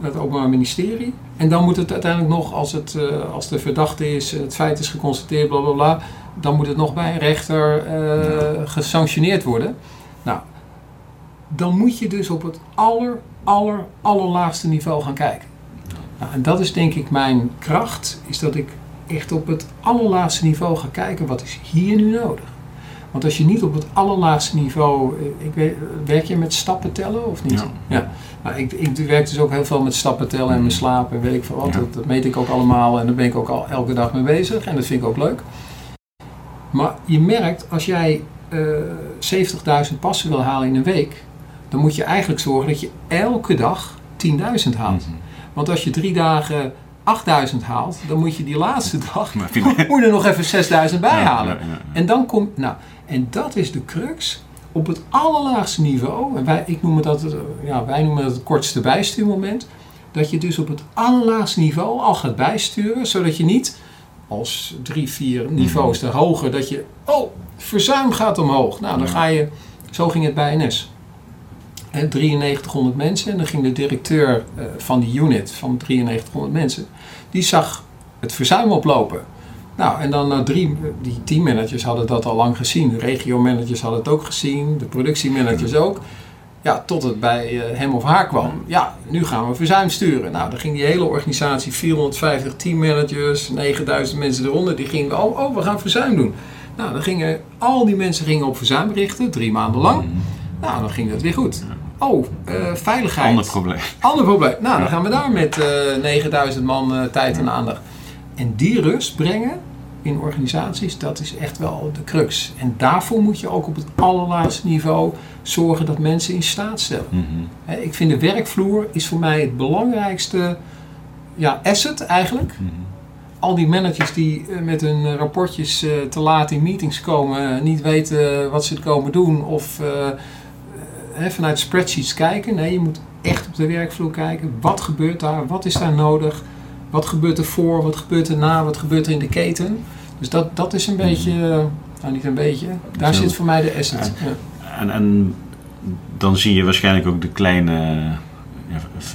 het Openbaar Ministerie. En dan moet het uiteindelijk nog, als, het, eh, als de verdachte is, het feit is geconstateerd, bla bla bla. Dan moet het nog bij een rechter eh, gesanctioneerd worden. Nou, dan moet je dus op het aller, aller, allerlaagste niveau gaan kijken. Nou, en dat is denk ik mijn kracht, is dat ik echt op het allerlaagste niveau ga kijken, wat is hier nu nodig? Want als je niet op het allerlaagste niveau, eh, ik weet, werk je met stappen tellen of niet? Ja. Nou, ik, ik werk dus ook heel veel met stappen tellen en mijn slaap en weet ik veel wat. Ja. Dat, dat meet ik ook allemaal en daar ben ik ook al elke dag mee bezig en dat vind ik ook leuk. Maar je merkt, als jij eh 70.000 passen wil halen in een week, dan moet je eigenlijk zorgen dat je elke dag 10.000 haalt. Mhm. Want als je drie dagen 8000 haalt, dan moet je die laatste dag moet je er nog even 6000 bij halen. ja, ja, ja. En dan komt, nou, en dat is de crux op het allerlaagste niveau. En wij, ik noem het dat, het, eh, ja, wij noemen het het kortste bijstuurmoment. Dat je dus op het allerlaagste niveau al gaat bijsturen, zodat je niet als drie, vier niveaus te hoger, dat je, oh, verzuim gaat omhoog. Nou, dan ga je, zo ging het bij NS. Hè, 9300 mensen en dan ging de directeur eh, van die unit van 9300 mensen, die zag het verzuim oplopen. Nou, en dan na drie, die teammanagers hadden dat al lang gezien. De regiomanagers hadden het ook gezien, de productiemanagers ook. Ja, tot het bij eh, hem of haar kwam. Ja, nu gaan we verzuim sturen. Nou, dan ging die hele organisatie, 450 teammanagers, 9000 mensen eronder, die gingen, oh, oh, we gaan verzuim doen. Nou, dan gingen al die mensen gingen op verzuim richten, drie maanden lang. Mhm. Nou, dan ging dat weer goed. Oh, eh, veiligheid. Ander probleem. Ander probleem. Nou, dan gaan we daar met eh 9000 man eh, tijd en aandacht. En die rust brengen in organisaties, dat is echt wel de crux. En daarvoor moet je ook op het allerlaatste niveau zorgen dat mensen in staat stellen. Mhm. Ik vind de werkvloer is voor mij het belangrijkste ja, asset eigenlijk. Mhm. Al die managers die met hun rapportjes te laat in meetings komen, niet weten wat ze komen doen of hè, vanuit spreadsheets kijken. Nee, je moet echt op de werkvloer kijken. Wat gebeurt daar? Wat is daar nodig? Wat gebeurt er voor? Wat gebeurt er na? Wat gebeurt er in de keten? Dus dat, dat is een beetje, eh, nou niet een beetje, daar Zo. zit voor mij de. Ja. En, en dan zie je waarschijnlijk ook de kleine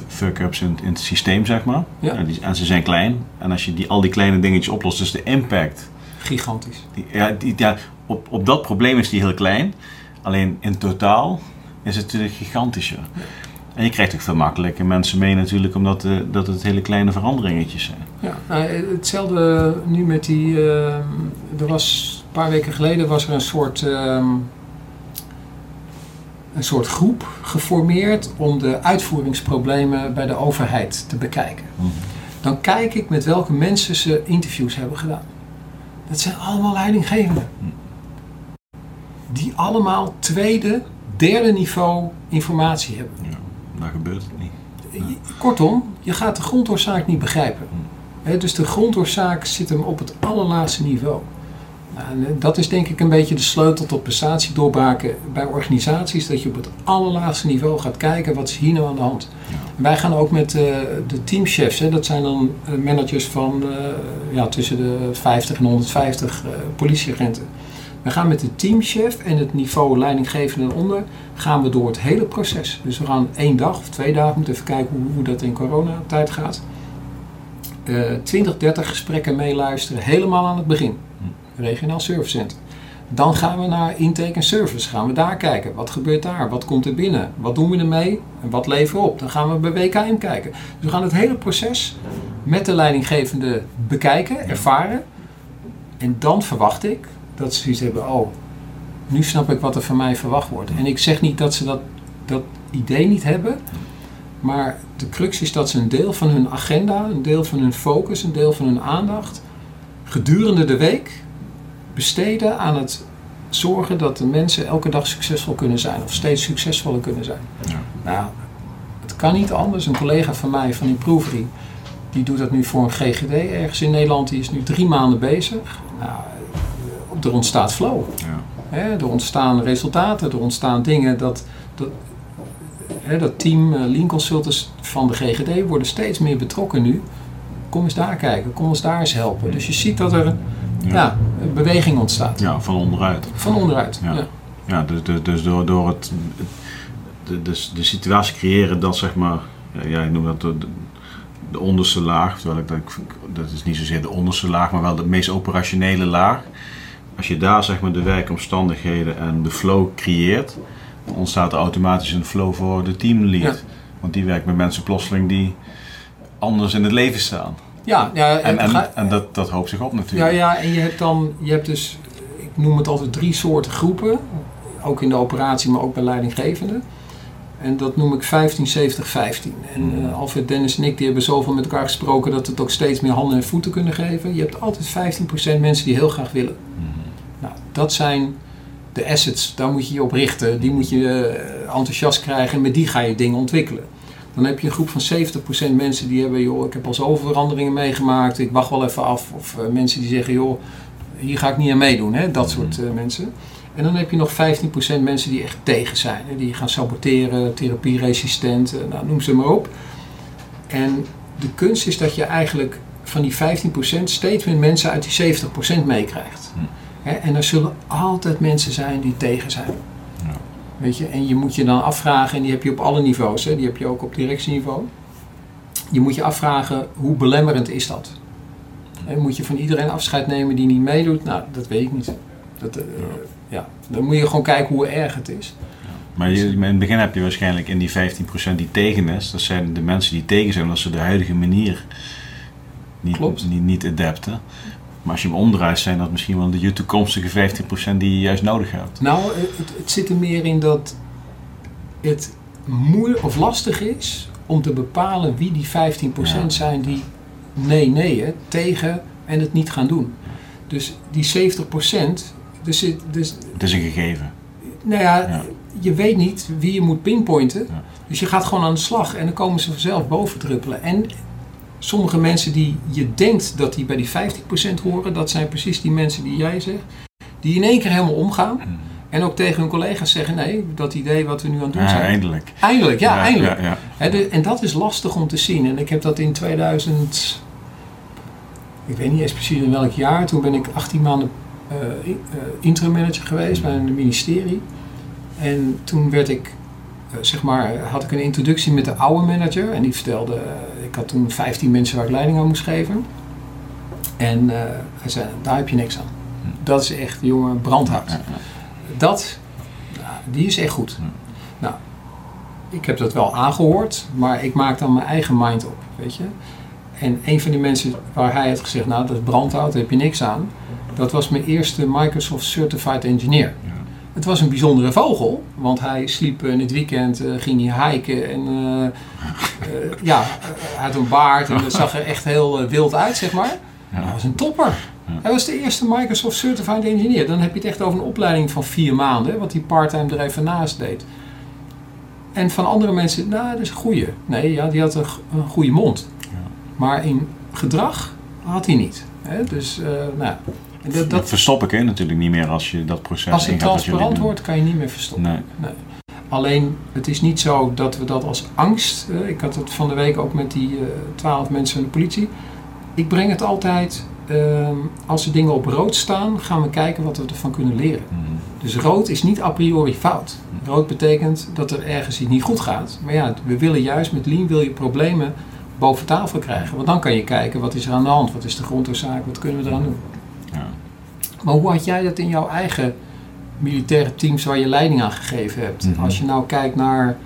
fuck-ups in, in het systeem, zeg maar. Ja. En, die, en ze zijn klein. En als je die, al die kleine dingetjes oplost, dus de impact. Gigantisch. Die, ja, die, ja, op, op dat probleem is die heel klein. Alleen in totaal is het natuurlijk gigantischer. En je krijgt ook veel makkelijker mensen mee natuurlijk, omdat eh, dat het hele kleine veranderingetjes zijn. Ja, nou, hetzelfde nu met die. er was een paar weken geleden was er een soort. ehm, een soort groep geformeerd om de uitvoeringsproblemen bij de overheid te bekijken. Mhm. dan kijk ik met welke mensen ze interviews hebben gedaan. Dat zijn allemaal leidinggevenden. Die allemaal tweede, derde niveau informatie hebben. Ja, daar gebeurt het niet. Kortom, je gaat de grondoorzaak niet begrijpen. Hè, dus de grondoorzaak zit hem op het allerlaatste niveau. Nou, en, eh, dat is denk ik een beetje de sleutel tot prestatiedoorbraken bij organisaties. Dat je op het allerlaatste niveau gaat kijken wat is hier nou aan de hand. Ja. Wij gaan ook met eh, de teamchefs, hè, dat zijn dan eh, managers van ja, tussen de 50 en 150 eh, politieagenten. We gaan met de teamchef en het niveau leidinggevende eronder gaan we door het hele proces. Dus we gaan één dag of twee dagen, moeten even kijken hoe, hoe dat in coronatijd gaat. Eh 20, 30 gesprekken meeluisteren, helemaal aan het begin. Regionaal Service Center. Dan gaan we naar intake en service. Gaan we daar kijken. Wat gebeurt daar? Wat komt er binnen? Wat doen we ermee? En wat leveren we op? Dan gaan we bij WKM kijken. Dus we gaan het hele proces met de leidinggevende bekijken, ervaren. En dan verwacht ik dat ze zoiets hebben. Oh, nu snap ik wat er van mij verwacht wordt. En ik zeg niet dat ze dat, dat idee niet hebben. Maar de crux is dat ze een deel van hun agenda, een deel van hun focus, een deel van hun aandacht gedurende de week besteden aan het zorgen dat de mensen elke dag succesvol kunnen zijn of steeds succesvoller kunnen zijn. Ja. Nou, het kan niet anders. Een collega van mij van Improvery, die doet dat nu voor een GGD ergens in Nederland. Die is nu drie maanden bezig. Nou, er ontstaat flow. Ja. Hè, er ontstaan resultaten, er ontstaan dingen dat, dat, hè, dat team eh, Lean Consultants van de GGD worden steeds meer betrokken nu. Kom eens daar kijken, kom eens daar eens helpen. Dus je ziet dat er ja. een beweging ontstaat. Ja, van onderuit. Van onderuit. Ja. Ja. Dus, dus, dus door, door het, de, de, de situatie creëren dat zeg maar, ja, jij noemt dat de, de onderste laag, terwijl ik denk, dat is niet zozeer de onderste laag, maar wel de meest operationele laag. Als je daar zeg maar de werkomstandigheden en de flow creëert, dan ontstaat er automatisch een flow voor de teamlead. Ja. Want die werkt met mensen plotseling die anders in het leven staan. Ja, ja, En, en, ga- en dat, dat hoopt zich op ja, natuurlijk. ja, en je hebt dan, je hebt dus, ik noem het altijd drie soorten groepen. Ook in de operatie, maar ook bij leidinggevenden. En dat noem ik 15, 70, 15. En Hmm. eh, Alfred, Dennis en ik die hebben zoveel met elkaar gesproken dat we het ook steeds meer handen en voeten kunnen geven. Je hebt altijd 15% mensen die heel graag willen. Mhm. Dat zijn de assets, daar moet je je op richten. Die moet je eh, enthousiast krijgen en met die ga je dingen ontwikkelen. Dan heb je een groep van 70% mensen die hebben, joh, ik heb al zoveel veranderingen meegemaakt, ik wacht wel even af. Of eh, mensen die zeggen, joh, hier ga ik niet aan meedoen, hè? dat soort eh, mensen. En dan heb je nog 15% mensen die echt tegen zijn. Hè? Die gaan saboteren, therapieresistent, nou, noem ze maar op. En de kunst is dat je eigenlijk van die 15% steeds meer mensen uit die 70% meekrijgt. Hm. Hè, En er zullen altijd mensen zijn die tegen zijn. Ja. Weet je? En je moet je dan afvragen, en die heb je op alle niveaus, hè? die heb je ook op directieniveau. Je moet je afvragen, hoe belemmerend is dat? En moet je van iedereen afscheid nemen die niet meedoet? Nou, dat weet ik niet. Dat, eh, ja. Dan moet je gewoon kijken hoe erg het is. Maar je, in het begin heb je waarschijnlijk in die 15% die tegen is, dat zijn de mensen die tegen zijn omdat ze de huidige manier niet, Klopt. niet, niet adapten. Maar als je hem omdraait, zijn dat misschien wel de toekomstige 15% die je juist nodig hebt. Nou, het, het zit er meer in dat het moeilijk of lastig is om te bepalen wie die 15% Ja. zijn die nee, nee, hè, tegen en het niet gaan doen. Dus die 70%, er zit, dus, Het is een gegeven. nou ja, Ja. je weet niet wie je moet pinpointen. Ja. Dus je gaat gewoon aan de slag en dan komen ze vanzelf boven druppelen. En sommige mensen die je denkt dat die bij die 50% horen, dat zijn precies die mensen die jij zegt, die in één keer helemaal omgaan. En ook tegen hun collega's zeggen: nee, dat idee wat we nu aan het doen Ja, zijn. eindelijk. Eindelijk, ja, eindelijk. Ja, de- en dat is lastig om te zien. En ik heb dat in 2000, ik weet niet eens precies in welk jaar, toen ben ik 18 maanden eh, interim manager geweest bij een ministerie. En toen werd ik, zeg maar, had ik een introductie met de oude manager. En die vertelde, eh, ik had toen 15 mensen waar ik leiding aan moest geven. En eh, hij zei, daar heb je niks aan. Dat is echt, jongen, brandhout. Dat, nou, die is echt goed. Nou, ik heb dat wel aangehoord, maar ik maak dan mijn eigen mind op, weet je. En een van die mensen waar hij had gezegd, nou dat is brandhout, daar heb je niks aan. Dat was mijn eerste Microsoft Certified Engineer. Ja. Het was een bijzondere vogel, want hij sliep in het weekend, uh, ging hij hiken en uh, uh, ja, hij had een baard en dat zag er echt heel wild uit, zeg maar. Ja. Hij was een topper. Ja. Hij was de eerste Microsoft Certified Engineer. Dan heb je het echt over een opleiding van vier maanden, wat hij parttime er even naast deed. En van andere mensen, nou, dat is een goeie. Nee, ja, die had een, een goede mond. Maar in gedrag had hij niet. Hè? Dus, nou dat, dat, verstop ik hè, natuurlijk niet meer als je dat proces Als het transparant wordt, kan je niet meer verstoppen. Nee. nee. Alleen, het is niet zo dat we dat als angst... Uh, ik had het van de week ook met die uh, twaalf mensen van de politie. Ik breng het altijd... Uh, als er dingen op rood staan, gaan we kijken wat we ervan kunnen leren. Mm. Dus rood is niet a priori fout. Mhm. Rood betekent dat er ergens iets niet goed gaat. Maar ja, we willen juist met Lean wil je problemen boven tafel krijgen. Want dan kan je kijken, wat is er aan de hand? Wat is de grondoorzaak? Wat kunnen we eraan doen? Maar hoe had jij dat in jouw eigen militaire teams waar je leiding aan gegeven hebt? Mhm. Als je nou kijkt naar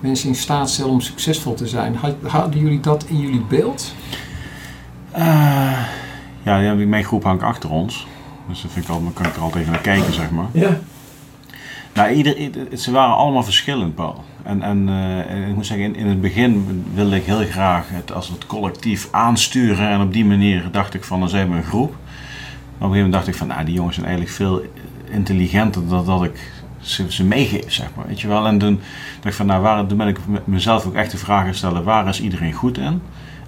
mensen in staat stellen om succesvol te zijn, hadden jullie dat in jullie beeld? Uh, ja, mijn groep hangt achter ons. Dus dat vind ik altijd, kan ik er altijd even naar kijken, zeg maar. Ja. Nou, ieder, ze waren allemaal verschillend, Paul. En, en uh, ik moet zeggen, in, in, het begin wilde ik heel graag het als het collectief aansturen. En op die manier dacht ik van, dan zijn we een groep een gegeven moment dacht ik van, nou, die jongens zijn eigenlijk veel intelligenter dan dat ik ze, meegeef, zeg maar. Weet je wel? En toen dacht ik van, nou, toen ben ik mezelf ook echt de vraag stellen, waar is iedereen goed in?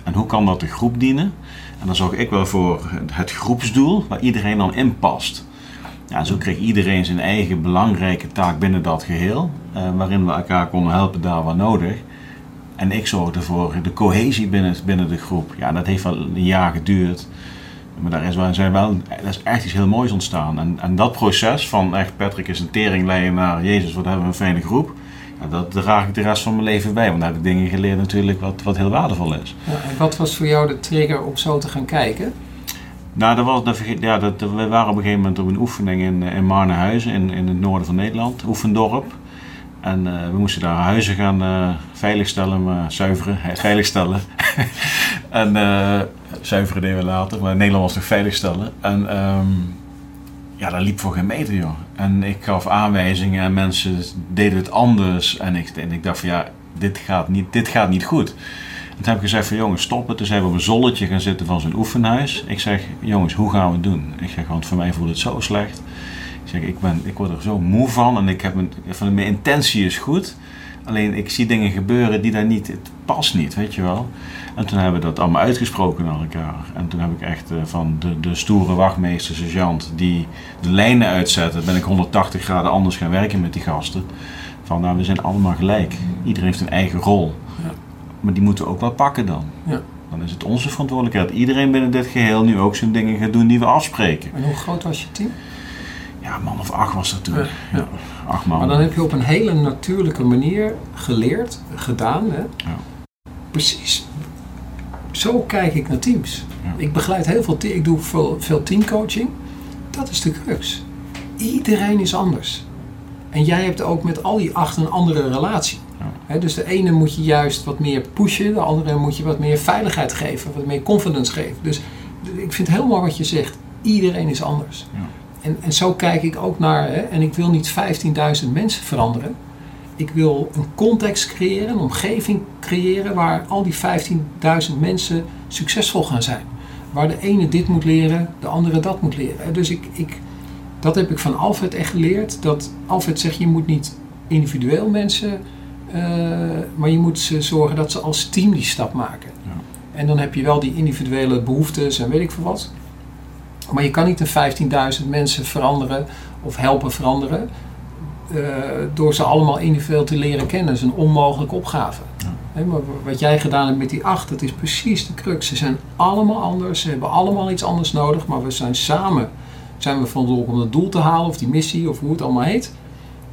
En hoe kan dat de groep dienen? En dan zorg ik wel voor het groepsdoel, waar iedereen dan in past. Ja, zo kreeg iedereen zijn eigen belangrijke taak binnen dat geheel, eh, waarin we elkaar konden helpen daar waar nodig. En ik zorgde voor de cohesie binnen, binnen de groep. Ja, dat heeft wel een jaar geduurd. Maar daar is, wel, zijn wel, er is echt iets heel moois ontstaan. En, en dat proces van echt Patrick is een teringlijn naar Jezus, wat hebben we een fijne groep. Ja, dat draag ik de rest van mijn leven bij. Want daar heb ik dingen geleerd natuurlijk wat, wat heel waardevol is. Ja, en wat was voor jou de trigger om zo te gaan kijken? Nou, dat was, dat, ja, dat, we waren op een gegeven moment op een oefening in, in Marnehuizen, in, in het noorden van Nederland, Oefendorp. En uh, we moesten daar huizen gaan uh, veiligstellen, maar zuiveren, veiligstellen. en uh, zuiveren deden we later, maar Nederland was nog veiligstellen. En um, ja, dat liep voor geen meter, joh. En ik gaf aanwijzingen en mensen deden het anders. En ik, en ik dacht van ja, dit gaat niet, dit gaat niet goed. En toen heb ik gezegd van jongens, stop het. Toen zijn we op een zolletje gaan zitten van zo'n oefenhuis. Ik zeg, jongens, hoe gaan we het doen? Ik zeg, want voor mij voelt het zo slecht. Ik zeg, ik, ben, ik word er zo moe van en ik heb een, van mijn intentie is goed. Alleen ik zie dingen gebeuren die daar niet, het past niet, weet je wel. En toen hebben we dat allemaal uitgesproken naar elkaar. En toen heb ik echt uh, van de, de stoere wachtmeester, sergeant, die de lijnen uitzetten, ben ik 180 graden anders gaan werken met die gasten. Van nou, we zijn allemaal gelijk. Iedereen heeft een eigen rol. Ja. Maar die moeten we ook wel pakken dan. Ja. Dan is het onze verantwoordelijkheid. Iedereen binnen dit geheel nu ook zijn dingen gaat doen die we afspreken. En hoe groot was je team? Ja, man of acht was dat toen. Ja, Acht man. Maar dan heb je op een hele natuurlijke manier geleerd, gedaan. Hè? Ja. Precies. Zo kijk ik naar teams. Ik begeleid heel veel. Ik doe veel, veel teamcoaching. Dat is de crux. Iedereen is anders. En jij hebt ook met al die acht een andere relatie. dus de ene moet je juist wat meer pushen, de andere moet je wat meer veiligheid geven, wat meer confidence geven. Dus ik vind mooi wat je zegt. Iedereen is anders. En, en zo kijk ik ook naar, hè, en ik wil niet 15.000 mensen veranderen. Ik wil een context creëren, een omgeving creëren waar al die 15.000 mensen succesvol gaan zijn. Waar de ene dit moet leren, de andere dat moet leren. Dus ik, ik, dat heb ik van Alfred echt geleerd. Dat Alfred zegt, je moet niet individueel mensen, uh, maar je moet ze zorgen dat ze als team die stap maken. Ja. En dan heb je wel die individuele behoeftes en weet ik veel wat. Maar je kan niet een 15.000 mensen veranderen of helpen veranderen uh, door ze allemaal individueel te leren kennen. Dat is een onmogelijke opgave. Ja. maar wat jij gedaan hebt met die acht, dat is precies de crux. Ze zijn allemaal anders, ze hebben allemaal iets anders nodig, maar we zijn samen zijn we verantwoordelijk om het doel te halen, of die missie, of hoe het allemaal heet.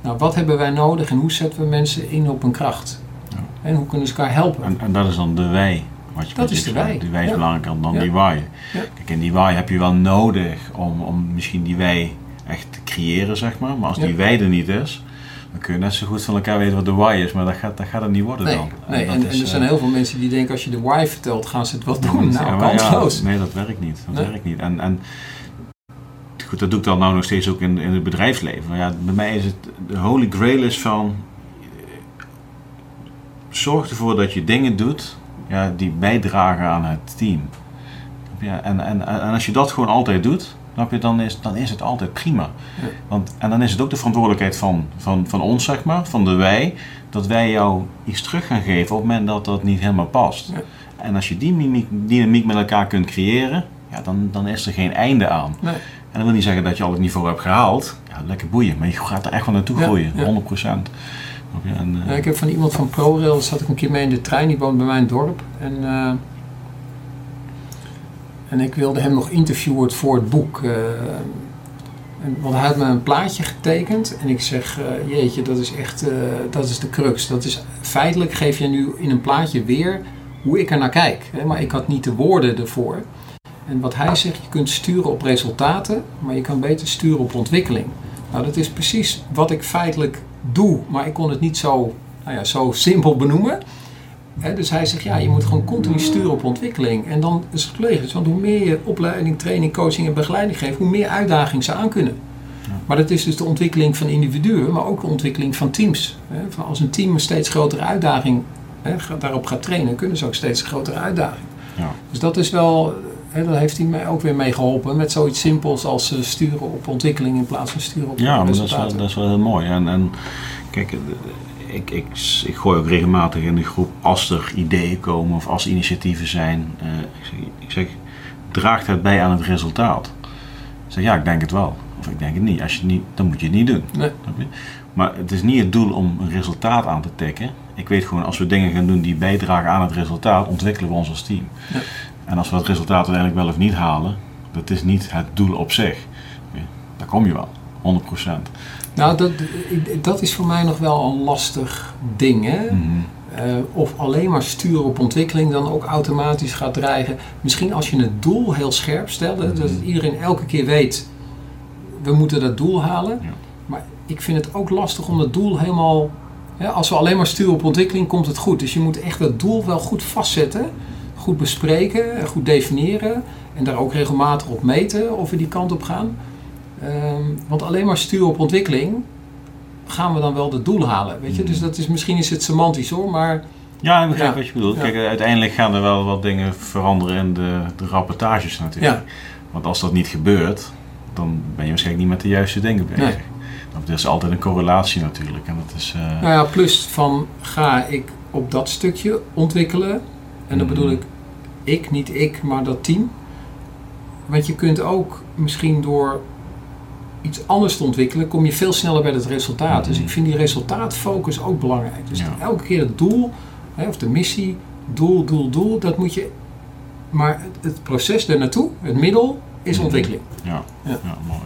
Nou, wat hebben wij nodig en hoe zetten we mensen in op een kracht? Ja. En hoe kunnen ze elkaar helpen? En, en dat is dan de wij. Wat je dat is de wij. Die wij is belangrijker dan die wij. Kijk, en die wij heb je wel nodig om, om misschien die wij echt te creëren, zeg maar. Maar als die wij er niet is, dan kun je net zo goed van elkaar weten wat de why is, maar dat gaat, dat gaat het niet worden nee, dan. Nee, en, en, er zijn eh, heel veel mensen die denken als je de why vertelt, gaan ze het wel doen. Nou, ja, kansloos. nee, dat werkt niet. Dat werkt niet. En, en goed, dat doe ik dan nou nog steeds ook in, in het bedrijfsleven. Maar ja, bij mij is het, de holy grail is van, eh, zorg ervoor dat je dingen doet ja, die bijdragen aan het team. Ja, en, en, en als je dat gewoon altijd doet, je, dan, is, dan is het altijd prima. Ja. Want, en dan is het ook de verantwoordelijkheid van, van, van ons, zeg maar, van de wij, dat wij jou iets terug gaan geven op het moment dat dat niet helemaal past. Ja. En als je die mimiek, dynamiek met elkaar kunt creëren, ja, dan, dan is er geen einde aan. Nee. En dat wil niet zeggen dat je al het niveau hebt gehaald. Ja, lekker boeien. Maar je gaat er echt wel naartoe groeien. ja. 100 En, eh, ik heb van iemand van ProRail, zat ik een keer mee in de trein, die woont bij mijn dorp. En, eh, en ik wilde hem nog interviewen voor het boek. eh, en, want hij had me een plaatje getekend en ik zeg, jeetje, dat is echt, dat is de crux. Dat is, feitelijk geef je nu in een plaatje weer hoe ik er naar kijk. Hè? Maar ik had niet de woorden ervoor. En wat hij zegt, je kunt sturen op resultaten, maar je kan beter sturen op ontwikkeling. Nou, dat is precies wat ik feitelijk doe, maar ik kon het niet zo, nou ja, zo simpel benoemen. Dus hij zegt, ja, je moet gewoon continu sturen op ontwikkeling. En dan is het logisch, want hoe meer je opleiding, training, coaching en begeleiding geeft, hoe meer uitdaging ze aan kunnen. Maar dat is dus de ontwikkeling van individuen, maar ook de ontwikkeling van teams. Als een team een steeds grotere uitdaging daarop gaat trainen, kunnen ze ook steeds een grotere uitdaging. ja. Dus dat is wel, daar heeft hij mij ook weer mee geholpen. Met zoiets simpels als eh, sturen op ontwikkeling in plaats van sturen op ja, maar dat is, wel, dat is wel heel mooi. En, en kijk, eh, ik, ik, ik gooi ook regelmatig in de groep als er ideeën komen of als initiatieven zijn. eh, ik, zeg, ik zeg, draagt het bij aan het resultaat? Ik zeg, ja, ik denk het wel. Of ik denk het niet. Als je het niet, dan moet je het niet doen. Nee. Maar het is niet het doel om een resultaat aan te tikken. Ik weet gewoon, als we dingen gaan doen die bijdragen aan het resultaat, ontwikkelen we ons als team. Ja. En als we het resultaat uiteindelijk wel of niet halen, dat is niet het doel op zich. Daar kom je wel, 100%. Nou, dat, dat is voor mij nog wel een lastig ding. Hè? Mhm. Eh, of alleen maar sturen op ontwikkeling dan ook automatisch gaat dreigen. Misschien als je het doel heel scherp stelt, dat iedereen elke keer weet, we moeten dat doel halen. Ja. Maar ik vind het ook lastig om dat doel helemaal... Hè, als we alleen maar sturen op ontwikkeling, komt het goed. Dus je moet echt dat doel wel goed vastzetten. Goed bespreken, goed definiëren. En daar ook regelmatig op meten of we die kant op gaan. Ehm, want alleen maar sturen op ontwikkeling, gaan we dan wel het doel halen. Weet je? Dus dat is, misschien is het semantisch hoor, maar Ja, ik begrijp Ja. wat je bedoelt. Ja. Kijk, uiteindelijk gaan er wel wat dingen veranderen in de, de rapportages natuurlijk. Ja. Want als dat niet gebeurt, dan ben je waarschijnlijk niet met de juiste dingen bezig. Nee. Want er is altijd een correlatie natuurlijk. En dat is, eh, Nou ja, plus van ga ik op dat stukje ontwikkelen. En dan Mhm. bedoel ik ik, niet ik, maar dat team. Want je kunt ook misschien door iets anders te ontwikkelen, kom je veel sneller bij het resultaat. Dus Mhm. ik vind die resultaatfocus ook belangrijk. Dus Ja. elke keer het doel, hè, of de missie, doel, doel, doel, dat moet je. Maar het, het proces er naartoe, het middel, is Mhm. ontwikkeling. ja, Ja. ja. mooi.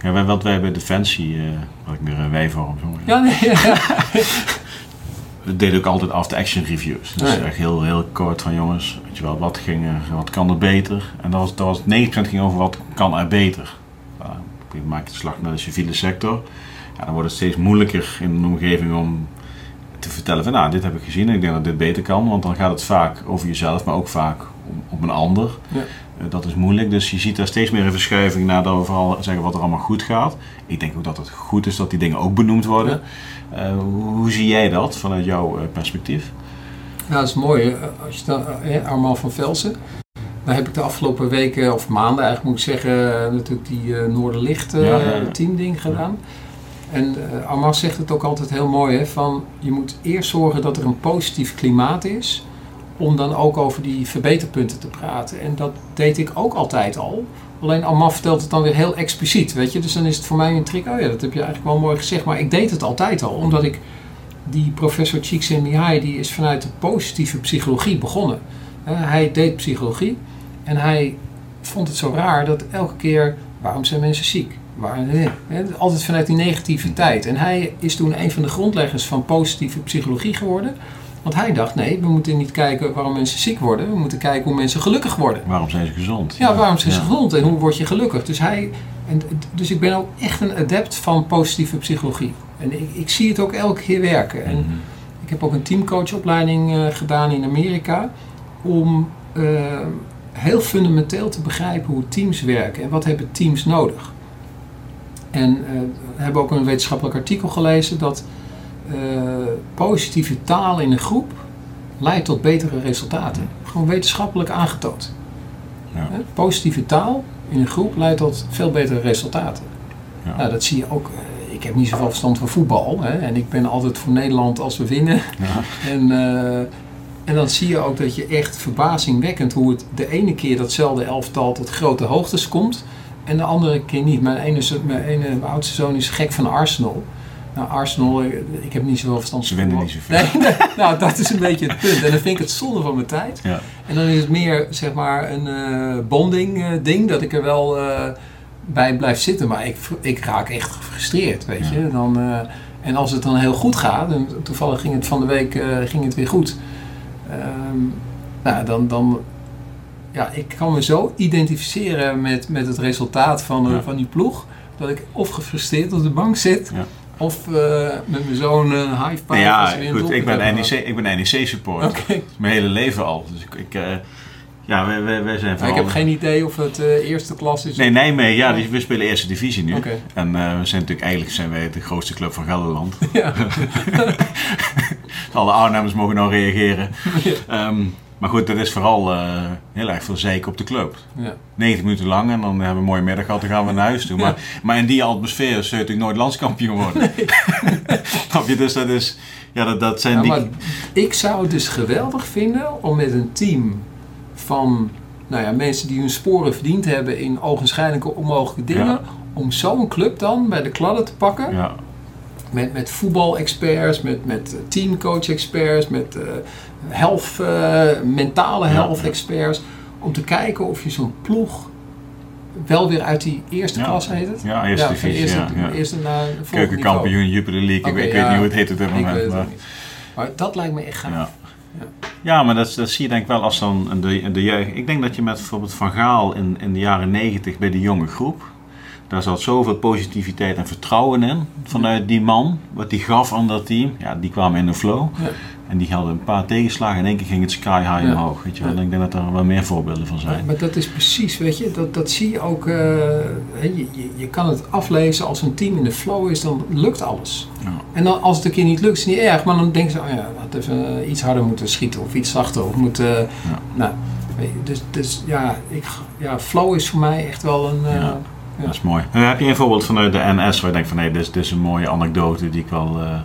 Ja, wij- wat wij bij Defensie, eh wat ik een wij-vorm zo Ja, nee, ja. We deden ook altijd after-action reviews. Dus Ja. echt heel, heel kort van jongens, weet je wel, wat, ging er, wat kan er beter? En dat was, dat was 90% ging over wat kan er beter. Uh, ik maak de slag naar de civiele sector. Ja, dan wordt het steeds moeilijker in een omgeving om te vertellen van nou, dit heb ik gezien en ik denk dat dit beter kan. Want dan gaat het vaak over jezelf, maar ook vaak om, op een ander. Ja. Eh, dat is moeilijk, dus je ziet daar steeds meer een verschuiving naar dat we vooral zeggen wat er allemaal goed gaat. Ik denk ook dat het goed is dat die dingen ook benoemd worden. Hoe, hoe zie jij dat vanuit jouw eh, perspectief? Ja, dat is mooi. Als je dan, eh, Armand van Velsen. Daar heb ik de afgelopen weken, of maanden eigenlijk moet ik zeggen, eh, natuurlijk die eh Noorderlicht eh, Ja, ja, ja. teamding gedaan. En eh, Armand zegt het ook altijd heel mooi, hè, van je moet eerst zorgen dat er een positief klimaat is, om dan ook over die verbeterpunten te praten. En dat deed ik ook altijd al. Alleen Armand vertelt het dan weer heel expliciet, weet je. Dus dan is het voor mij een trick, oh ja, dat heb je eigenlijk wel mooi gezegd. Maar ik deed het altijd al, omdat ik die professor Csikszentmihalyi, die is vanuit de positieve psychologie begonnen. Hij deed psychologie en hij vond het zo raar dat elke keer, waarom zijn mensen ziek? Altijd vanuit die negativiteit. En hij is toen een van de grondleggers van positieve psychologie geworden. Want hij dacht, nee, we moeten niet kijken waarom mensen ziek worden. We moeten kijken hoe mensen gelukkig worden. Waarom zijn ze gezond? Ja, waarom zijn ze Ja. gezond en hoe word je gelukkig? Dus, hij, en, dus ik ben ook echt een adept van positieve psychologie. En ik, ik zie het ook elke keer werken. En Mhm. ik heb ook een teamcoachopleiding eh, gedaan in Amerika. Om eh, heel fundamenteel te begrijpen hoe teams werken en wat hebben teams nodig. En eh, we hebben ook een wetenschappelijk artikel gelezen dat positieve taal in een groep leidt tot betere resultaten. Gewoon wetenschappelijk aangetoond. Ja. Positieve taal in een groep leidt tot veel betere resultaten. Ja. Nou, dat zie je ook. eh, Ik heb niet zoveel verstand van voetbal. Hè? En ik ben altijd voor Nederland als we winnen. Ja. En, eh, en dan zie je ook dat je echt verbazingwekkend hoe het de ene keer datzelfde elftal tot grote hoogtes komt. En de andere keer niet. Mijn, ene, mijn, ene, mijn oudste zoon is gek van Arsenal. Nou, Arsenal, ik heb niet zoveel verstand Ze van winnen voetbal. niet zoveel. Nee, nee, nou, dat is een beetje het punt. En dan vind ik het zonde van mijn tijd. Ja. En dan is het meer, zeg maar, een eh, bonding eh, ding. Dat ik er wel eh, bij blijf zitten. Maar ik, ik raak echt gefrustreerd, weet Ja. je. Dan, en als het dan heel goed gaat. En toevallig ging het van de week ging het weer goed. Ehm, nou, dan... dan ja, ik kan me zo identificeren met, met het resultaat van, Ja. van die ploeg. Dat ik of gefrustreerd op de bank zit. Ja. Of eh, met mijn zoon een high five. Nou ja, goed, ik ben NEC, ik ben NEC supporter. Mijn hele leven al. Dus ik, ik, eh, ja, wij, wij, wij zijn vooral... ik heb geen idee of het eh, eerste klas is. Nee, Nijmegen, ja, die, we spelen eerste divisie nu. Oké. En eh, we zijn natuurlijk, eigenlijk zijn wij de grootste club van Gelderland. Ja. Alle Arnhemmers mogen nou reageren. Ja. Ehm, maar goed, dat is vooral eh, heel erg veel zeik op de club. ja. 90 minuten lang en dan hebben we een mooie middag gehad, dan gaan we naar huis toe. Maar, maar in die atmosfeer zul je natuurlijk nooit landskampioen worden. Snap je? Dus dat is, ja, dat, dat zijn die... maar ik zou het dus geweldig vinden om met een team van nou ja, mensen die hun sporen verdiend hebben in ogenschijnlijke onmogelijke dingen, Ja. om zo'n club dan bij de kladden te pakken. Ja, Met, met voetbal-experts, met, met teamcoach-experts, met eh health, eh, mentale health-experts. Om te kijken of je zo'n ploeg wel weer uit die eerste Ja. klas heet het? ja eerste divisie, eerste, ja. ja. eerste naar Keukenkampioen, Jupiler League, ik, weet- ik ja. weet niet hoe het heet op dit moment. Maar, dat lijkt me echt gaaf. ja. Maar dat, dat zie je denk ik wel als dan de, de jeugd. Ik denk dat je met bijvoorbeeld Van Gaal in, in de jaren 90 bij de jonge groep. Daar zat zoveel positiviteit en vertrouwen in vanuit die man. Wat die gaf aan dat team. Ja, die kwamen in de flow. Ja. En die hadden een paar tegenslagen. In één keer ging het sky high Ja. omhoog. Weet je wel. En Ik denk dat er wel meer voorbeelden van zijn. maar dat is precies, weet je, dat, dat zie je ook. eh, je, je, je kan het aflezen als een team in de flow is, dan lukt alles. Ja. En dan, als het een keer niet lukt, is het niet erg, maar dan denken ze, oh ja, hadden even iets harder moeten schieten of iets zachter. Of moeten, nou, dus, dus ja, ik, ja, flow is voor mij echt wel een. eh, Ja. Dat is mooi. Heb je een voorbeeld vanuit de NS waar je denkt van nee, dit, is- dit is een mooie anekdote die ik wel eh,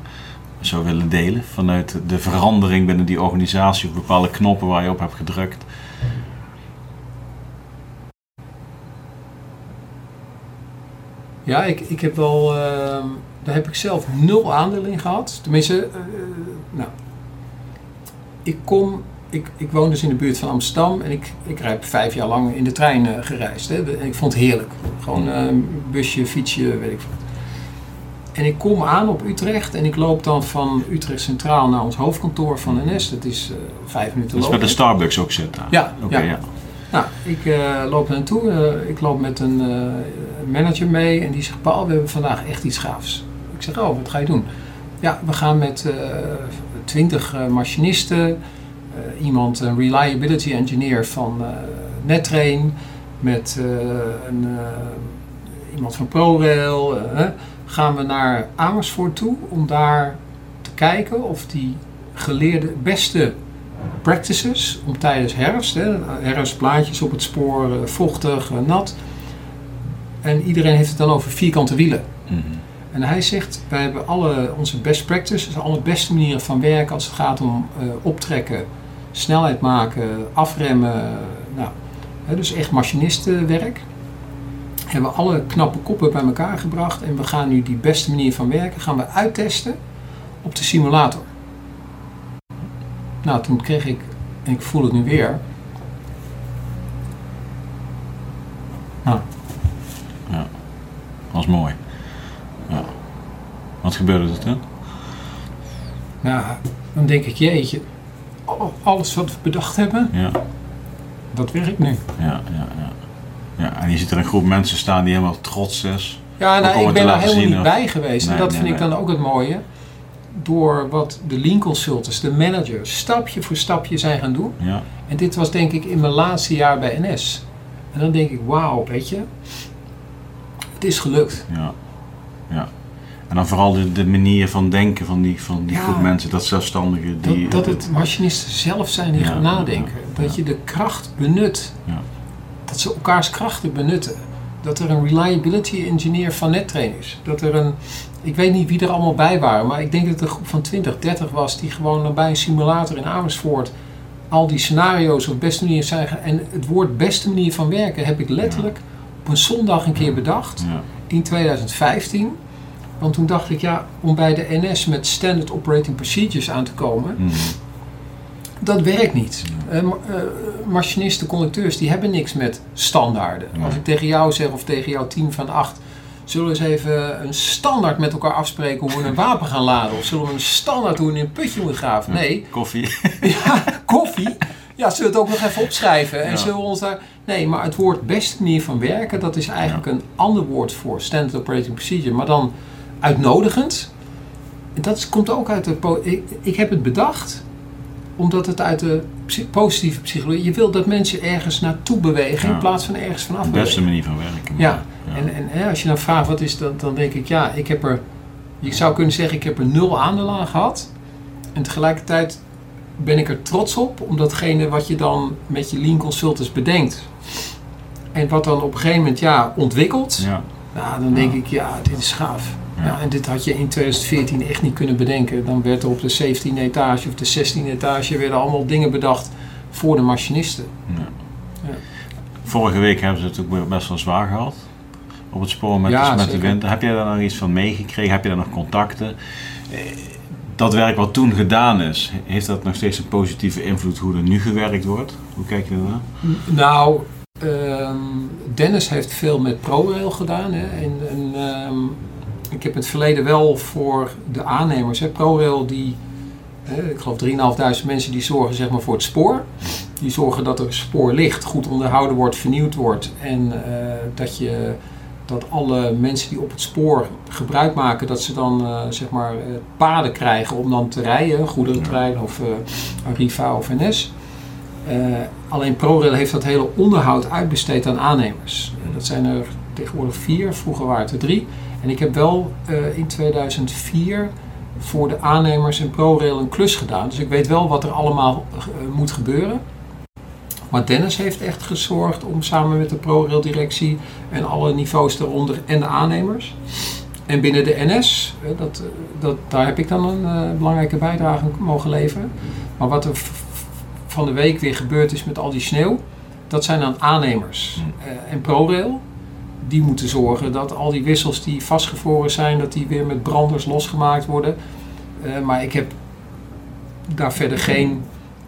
zou willen delen. Vanuit de verandering binnen die organisatie of bepaalde knoppen waar je op hebt gedrukt. Ja, ik, ik heb wel, ehm, daar heb ik zelf nul aandeel in gehad. Tenminste, eh, nou, ik kom, ik, ik woon dus in de buurt van Amsterdam en ik, ik heb vijf jaar lang in de trein eh, gereisd. Hè. En ik vond het heerlijk. Gewoon eh, busje, fietsje, weet ik wat. En ik kom aan op Utrecht en ik loop dan van Utrecht Centraal naar ons hoofdkantoor van NS. Dat is eh, vijf minuten lopen. met de Starbucks ook zitten. Ja, Oké, ja. ja. Nou, ik eh, loop naartoe. eh ik loop met een manager mee en die zegt: Paul, we hebben vandaag echt iets gaafs. Ik zeg: Oh, wat ga je doen? Ja, we gaan met twintig machinisten, iemand, een reliability engineer van eh NetTrain, met eh, een, eh, iemand van ProRail. eh, gaan we naar Amersfoort toe om daar te kijken of die geleerde beste practices om tijdens herfst, hè, herfstblaadjes op het spoor, eh, vochtig, eh, nat. En iedereen heeft het dan over vierkante wielen. Mhm. En hij zegt, wij hebben alle onze best practices, alle beste manieren van werken als het gaat om eh, optrekken, snelheid maken, afremmen. Nou, hè, dus echt machinistenwerk. Hebben we alle knappe koppen bij elkaar gebracht en we gaan nu die beste manier van werken gaan we uittesten op de simulator. Nou, toen kreeg ik, en ik voel het nu weer. Nou, Dat was mooi. Ja. Wat gebeurde er toen? nou, dan denk ik, jeetje, alles wat we bedacht hebben, Ja, dat werkt nu. ja, ja, ja. ja. En je ziet er een groep mensen staan die helemaal trots is. Ja, nou, ik ben er helemaal niet of- bij geweest. Nee, en dat nee, vind ik dan ook het mooie. Door wat de lean consultants, de managers, stapje voor stapje zijn gaan doen. Ja, En dit was denk ik in mijn laatste jaar bij NS. En dan denk ik, wauw, weet je, het is gelukt. ja. Ja. En dan vooral de, de manier van denken van die, van die Ja. groep mensen, dat zelfstandigen. Die, Dat, dat het machinisten zelf zijn die Ja, gaan nadenken. ja, Dat je de kracht benut. Ja. Dat ze elkaars krachten benutten. Dat er een reliability engineer van NetTrain is. Dat er een, ik weet niet wie er allemaal bij waren, maar ik denk dat het een groep van 20, 30 was die gewoon bij een simulator in Amersfoort al die scenario's op beste manier zijn. En het woord beste manier van werken heb ik letterlijk op een zondag een keer bedacht in 2015. Want toen dacht ik, ja, om bij de NS met Standard Operating Procedures aan te komen, Mhm. dat werkt niet. Eh, eh, machinisten, conducteurs, die hebben niks met standaarden. Nee. Als ik tegen jou zeg of tegen jouw team van acht, zullen we eens even een standaard met elkaar afspreken hoe we een wapen gaan laden? Of zullen we een standaard hoe we in een putje moeten graven? Nee, Koffie. ja, koffie. Ja, zullen we het ook nog even opschrijven? En Ja. zullen we ons daar... Nee, maar het woord beste manier van werken, dat is eigenlijk een ander woord voor standard operating procedure, maar dan uitnodigend. En dat komt ook uit de... Ik, ik heb het bedacht omdat het uit de positieve psychologie... Je wil dat mensen ergens naartoe bewegen Ja. in plaats van ergens vanaf De beste manier van werken. Ja, En, en hè, als je dan vraagt wat is dat, dan denk ik ja, ik heb er, je zou kunnen zeggen ik heb er nul aandeel aan gehad. En tegelijkertijd ben ik er trots op, om datgene wat je dan met je lean consultants bedenkt. En wat dan op een gegeven moment ja, ontwikkelt, Ja. nou, dan denk ik ja, dit is gaaf. Ja. En dit had je in 2014 echt niet kunnen bedenken. Dan werd er op de 17e etage of de 16e etage werden allemaal dingen bedacht voor de machinisten. Ja. Ja. Vorige week hebben ze het ook best wel zwaar gehad. Op het spoor met, Ja, de, met de winter. Heb jij daar nog iets van meegekregen? Heb je daar nog contacten? Eh, Dat werk wat toen gedaan is, heeft dat nog steeds een positieve invloed hoe er nu gewerkt wordt? Hoe kijk je daarnaar? Nou, ehm, Dennis heeft veel met ProRail gedaan. Hè. En, en, ehm, ik heb in het verleden wel voor de aannemers. Hè. ProRail, die, hè, ik geloof 3.500 mensen die zorgen zeg maar, voor het spoor. Die zorgen dat er spoor ligt, goed onderhouden wordt, vernieuwd wordt. En eh, dat, je, dat alle mensen die op het spoor gebruik maken, dat ze dan eh, zeg maar, eh, paden krijgen om dan te rijden. Goederentrein of Arriva of NS. Alleen ProRail heeft dat hele onderhoud uitbesteed aan aannemers. Dat zijn er tegenwoordig vier, vroeger waren het er drie. En ik heb wel eh, in 2004 voor de aannemers en ProRail een klus gedaan. Dus ik weet wel wat er allemaal eh, moet gebeuren. Maar Dennis heeft echt gezorgd om samen met de ProRail directie en alle niveaus eronder en de aannemers. En binnen de NS, eh, dat, dat, daar heb ik dan een belangrijke bijdrage mogen leveren. Maar wat er van de week weer gebeurd is met al die sneeuw, dat zijn dan aannemers. Eh, en ProRail, die moeten zorgen dat al die wissels die vastgevroren zijn, dat die weer met branders losgemaakt worden. Eh, maar ik heb daar verder geen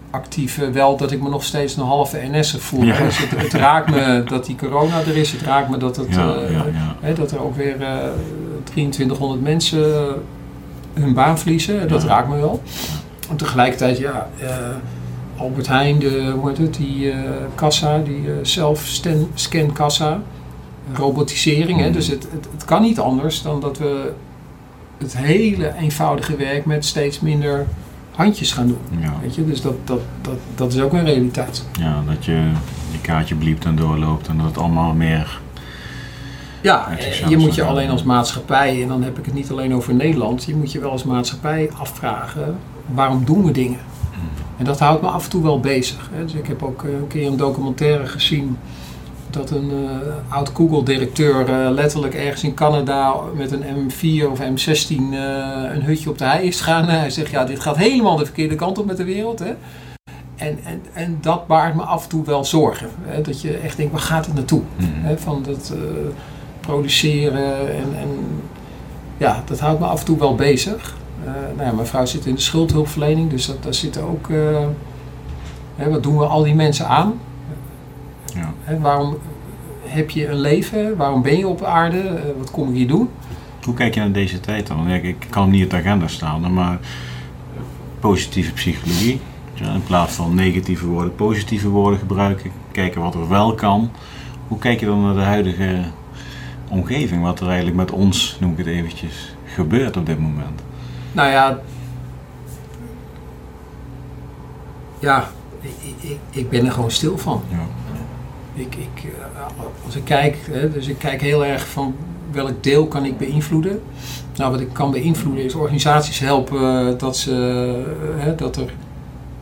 actieve, wel dat ik me nog steeds een halve NS'er voel. Ja. Dus het, het raakt me dat die corona er is, het raakt me dat, het, Ja, eh, ja, ja. hè, dat er ook weer eh 2300 mensen hun baan verliezen. Dat raakt me wel. En tegelijkertijd, ja, eh, Albert Heijn, de, hoe heet het, die eh, kassa, die eh, robotisering. Hè, Mhm. dus het, het, het kan niet anders dan dat we het hele eenvoudige werk met steeds minder handjes gaan doen. Ja. Weet je? Dus dat, dat, dat, dat is ook een realiteit. ja, dat je je kaartje bliept en doorloopt en dat het allemaal meer... Ja, je moet je alleen als maatschappij, en dan heb ik het niet alleen over Nederland, je moet je wel als maatschappij afvragen, waarom doen we dingen? En dat houdt me af en toe wel bezig. Hè. Dus ik heb ook eh, een keer een documentaire gezien dat een eh, oud Google-directeur eh, letterlijk ergens in Canada met een M4 of M16 eh, een hutje op de hei is gegaan. hij zegt, ja, dit gaat helemaal de verkeerde kant op met de wereld. Hè. En, en, en dat baart me af en toe wel zorgen. Hè. Dat je echt denkt, waar gaat het naartoe? Mhm. Hè, van dat produceren en, en ja, dat houdt me af en toe wel bezig. Nou ja, mijn vrouw zit in de schuldhulpverlening, dus dat, daar zitten ook, hè, wat doen we al die mensen aan? Ja. Waarom heb je een leven? Waarom ben je op aarde? Eh, wat kom ik hier doen? Hoe kijk je naar deze tijd dan? Ja, ik kan hem niet op de agenda staan, maar positieve psychologie. Ja, in plaats van negatieve woorden, positieve woorden gebruiken. Kijken wat er wel kan. Hoe kijk je dan naar de huidige omgeving? Wat er eigenlijk met ons, noem ik het eventjes, gebeurt op dit moment? Nou ja, ja, ik, ik, ik ben er gewoon stil van. Ja. Ik, ik, eh, als ik kijk, dus ik kijk heel erg van welk deel kan ik beïnvloeden? Nou, wat ik kan beïnvloeden is organisaties helpen dat, ze, hè, dat er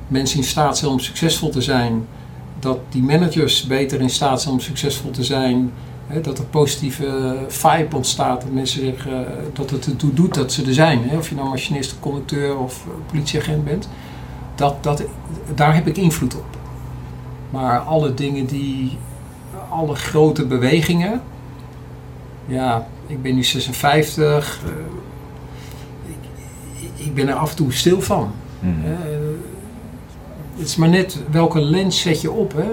mensen in staat zijn om succesvol te zijn. Dat die managers beter in staat zijn om succesvol te zijn. Hè, dat er positieve vibe ontstaat. Dat mensen uh, dat het ertoe doet dat ze er zijn. Hè, of je nou machinist, conducteur of politieagent bent. Dat, dat, daar heb ik invloed op. Maar alle dingen die, alle grote bewegingen. Ja, ik ben nu 56. Uh, ik, ik, ben er af en toe stil van. Mhm. Uh, het is maar net welke lens zet je op. Hè?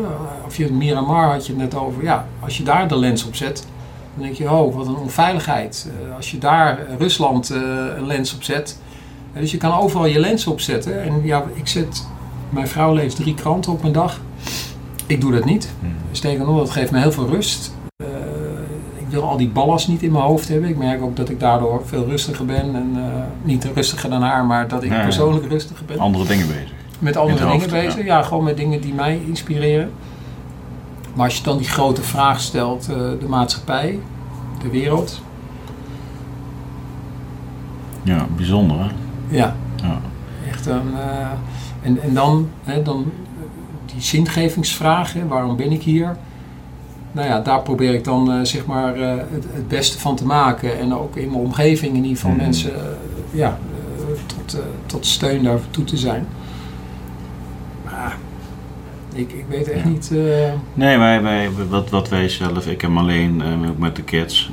Of je het Miramar had je het net over. Ja, als je daar de lens op zet, dan denk je, oh, wat een onveiligheid. Uh, als je daar Rusland een lens op zet. dus je kan overal je lens op zetten. En ja, ik zet, mijn vrouw leest drie kranten op een dag. Ik doe dat niet. Sterker nog, dat geeft me heel veel rust. Uh, ik wil al die ballast niet in mijn hoofd hebben. Ik merk ook dat ik daardoor veel rustiger ben. En uh, niet rustiger dan haar, maar dat ik Ja, persoonlijk rustiger ben. Andere dingen bezig. Met andere dingen hoofd, bezig. Ja. gewoon met dingen die mij inspireren. Maar als je dan die grote vraag stelt, uh, de maatschappij, de wereld. Ja, bijzonder hè? Ja, Ja. echt een... En, en dan, hè, dan die zingevingsvragen, waarom ben ik hier? Nou ja, daar probeer ik dan uh, zeg maar uh, het, het, beste van te maken. En ook in mijn omgeving in ieder geval Mhm. mensen uh, ja, tot, tot steun daartoe te zijn. Maar ik, ik weet echt Ja. niet... Nee, wij, wij, wat, wat wij zelf, ik en alleen uh, met de kids,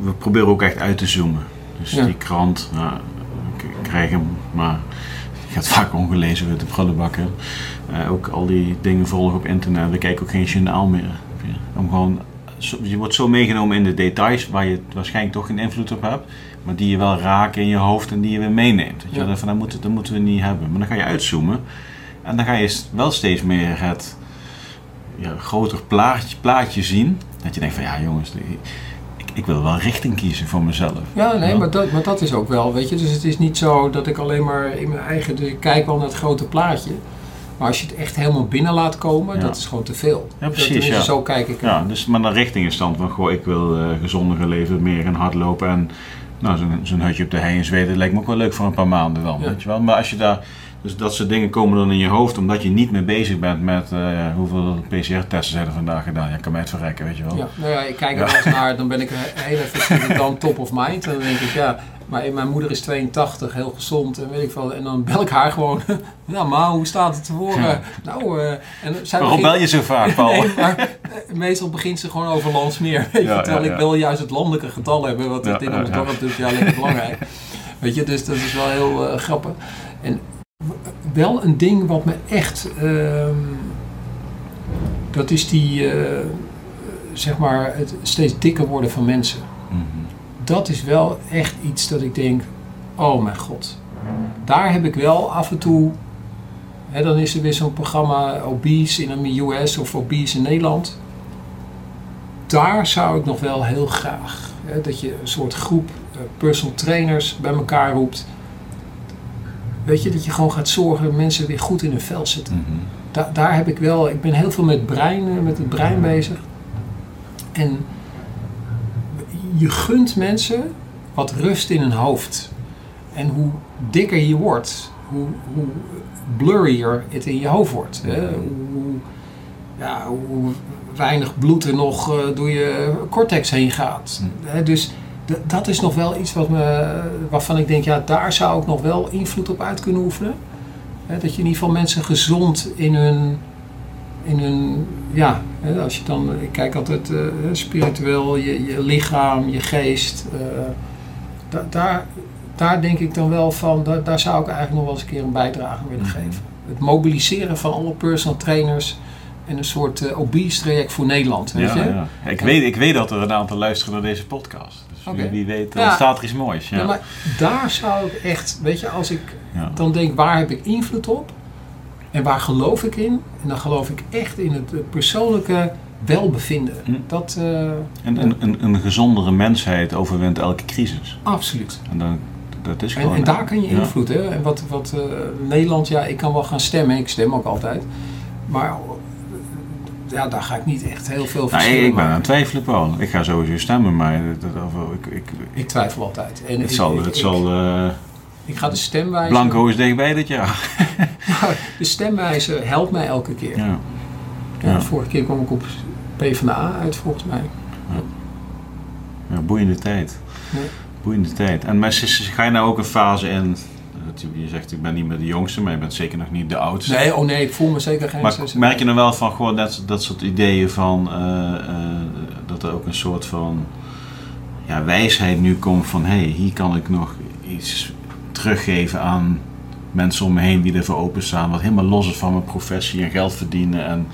we proberen ook echt uit te zoomen. Dus Ja. die krant, nou, ik krijg hem, maar gaat vaak ongelezen uit de prullenbakken. Uh, ook al die dingen volgen op internet, we kijken ook geen journaal meer. Om gewoon, je wordt zo meegenomen in de details waar je waarschijnlijk toch geen invloed op hebt, maar die je wel raken in je hoofd en die je weer meeneemt. Weet je? Ja. Van, dat, moeten, dat moeten we niet hebben. Maar dan ga je uitzoomen en dan ga je wel steeds meer het ja, groter plaatje, plaatje zien. Dat je denkt van ja jongens, ik, wil wel richting kiezen voor mezelf. Ja, nee, Ja. Maar, dat, maar dat is ook wel, weet je. Dus het is niet zo dat ik alleen maar in mijn eigen... Dus ik kijk wel naar het grote plaatje. Maar als je het echt helemaal binnen laat komen, Ja. dat is gewoon te veel. Ja, precies, ja. Zo kijk ik. Ja, dus maar naar richting is stand van goh, ik wil gezonder leven, meer gaan hardlopen en nou, zo'n zo'n hutje op de hei in Zweden lijkt me ook wel leuk voor een paar maanden wel, Ja. weet je wel. Maar als je daar, dus dat soort dingen komen dan in je hoofd omdat je niet meer bezig bent met eh, hoeveel PCR-testen zijn er vandaag gedaan. Ja, kan mij het verrekken, weet je wel. Ja, nou ja, ik kijk er wel eens naar, dan ben ik he- heel even dan top of mind. En dan denk ik, ja, maar mijn moeder is 82, heel gezond en weet ik veel. En dan bel ik haar gewoon, nou ma, hoe staat het ervoor? Ja. Nou, eh, en zij Waarom begint- bel je zo vaak, Paul? Nee, maar eh, meestal begint ze gewoon over landsmeer. Weet je, Ja, terwijl ja, ik wil juist het landelijke getal hebben, wat het in ons dorp dus ja, lekker belangrijk. Weet je, dus dat is wel heel eh, grappig. En wel een ding wat me echt, ehm, dat is die, eh, zeg maar, het steeds dikker worden van mensen. Mhm. Dat is wel echt iets dat ik denk, oh mijn god. Daar heb ik wel af en toe, hè, dan is er weer zo'n programma Obese in de US of Obese in Nederland. Daar zou ik nog wel heel graag, hè, dat je een soort groep eh, personal trainers bij elkaar roept. Weet je, dat je gewoon gaat zorgen dat mensen weer goed in hun vel zitten. Mhm. Da- daar heb ik wel, ik ben heel veel met, brein, eh, met het brein bezig. En je gunt mensen wat rust in hun hoofd. En hoe dikker je wordt, hoe, hoe blurrier het in je hoofd wordt. Hè? Hoe, ja, hoe weinig bloed er nog eh, door je cortex heen gaat. Hè? Dus dat is nog wel iets wat me, waarvan ik denk, ja, daar zou ik nog wel invloed op uit kunnen oefenen. Dat je in ieder geval mensen gezond in hun, in hun ja, als je dan, ik kijk altijd eh, spiritueel, je, je lichaam, je geest. eh, da- daar, daar denk ik dan wel van, da- daar zou ik eigenlijk nog wel eens een keer een bijdrage willen Mhm. geven. Het mobiliseren van alle personal trainers en een soort eh, obese traject voor Nederland. Weet Ja, je? ja. Ik. Weet, ik weet dat er een aantal luisteren naar deze podcast. Dus wie, wie weet, dan Ja. staat er iets moois. Ja. Ja, maar daar zou ik echt, weet je, als ik Ja. dan denk waar heb ik invloed op en waar geloof ik in, en dan geloof ik echt in het, persoonlijke welbevinden. Hm. Dat, eh, En een, een, een gezondere mensheid overwint elke crisis. absoluut. En dan, dat is gewoon... en daar kan je Ja. invloed, hè. En wat, wat eh, Nederland, ja, ik kan wel gaan stemmen, ik stem ook altijd. Maar ja, daar ga ik niet echt heel veel Nou, verschil ik, ben aan het twijfelen, Paul. Ik ga sowieso stemmen, maar dat, of- ik, ik, Ik twijfel altijd. En het ik- zal, ik, het zal eh, ik ga de stemwijzer... Blanco is dichtbij dit jaar. Nou, de stemwijzer helpt mij elke keer. Ja. Ja, Ja. Vorige keer kwam ik op PvdA uit, volgens mij. Ja, boeiende tijd. Boeiende tijd. En maar ga je nou ook een fase in... Je zegt, ik ben niet meer de jongste, maar je bent zeker nog niet de oudste. Nee, oh nee, ik voel me zeker geen... Maar 56. merk je dan wel van gewoon dat, dat soort ideeën van eh, eh, dat er ook een soort van ja, wijsheid nu komt van hé, hey, hier kan ik nog iets teruggeven aan mensen om me heen die ervoor openstaan, wat helemaal los is van mijn professie en geld verdienen en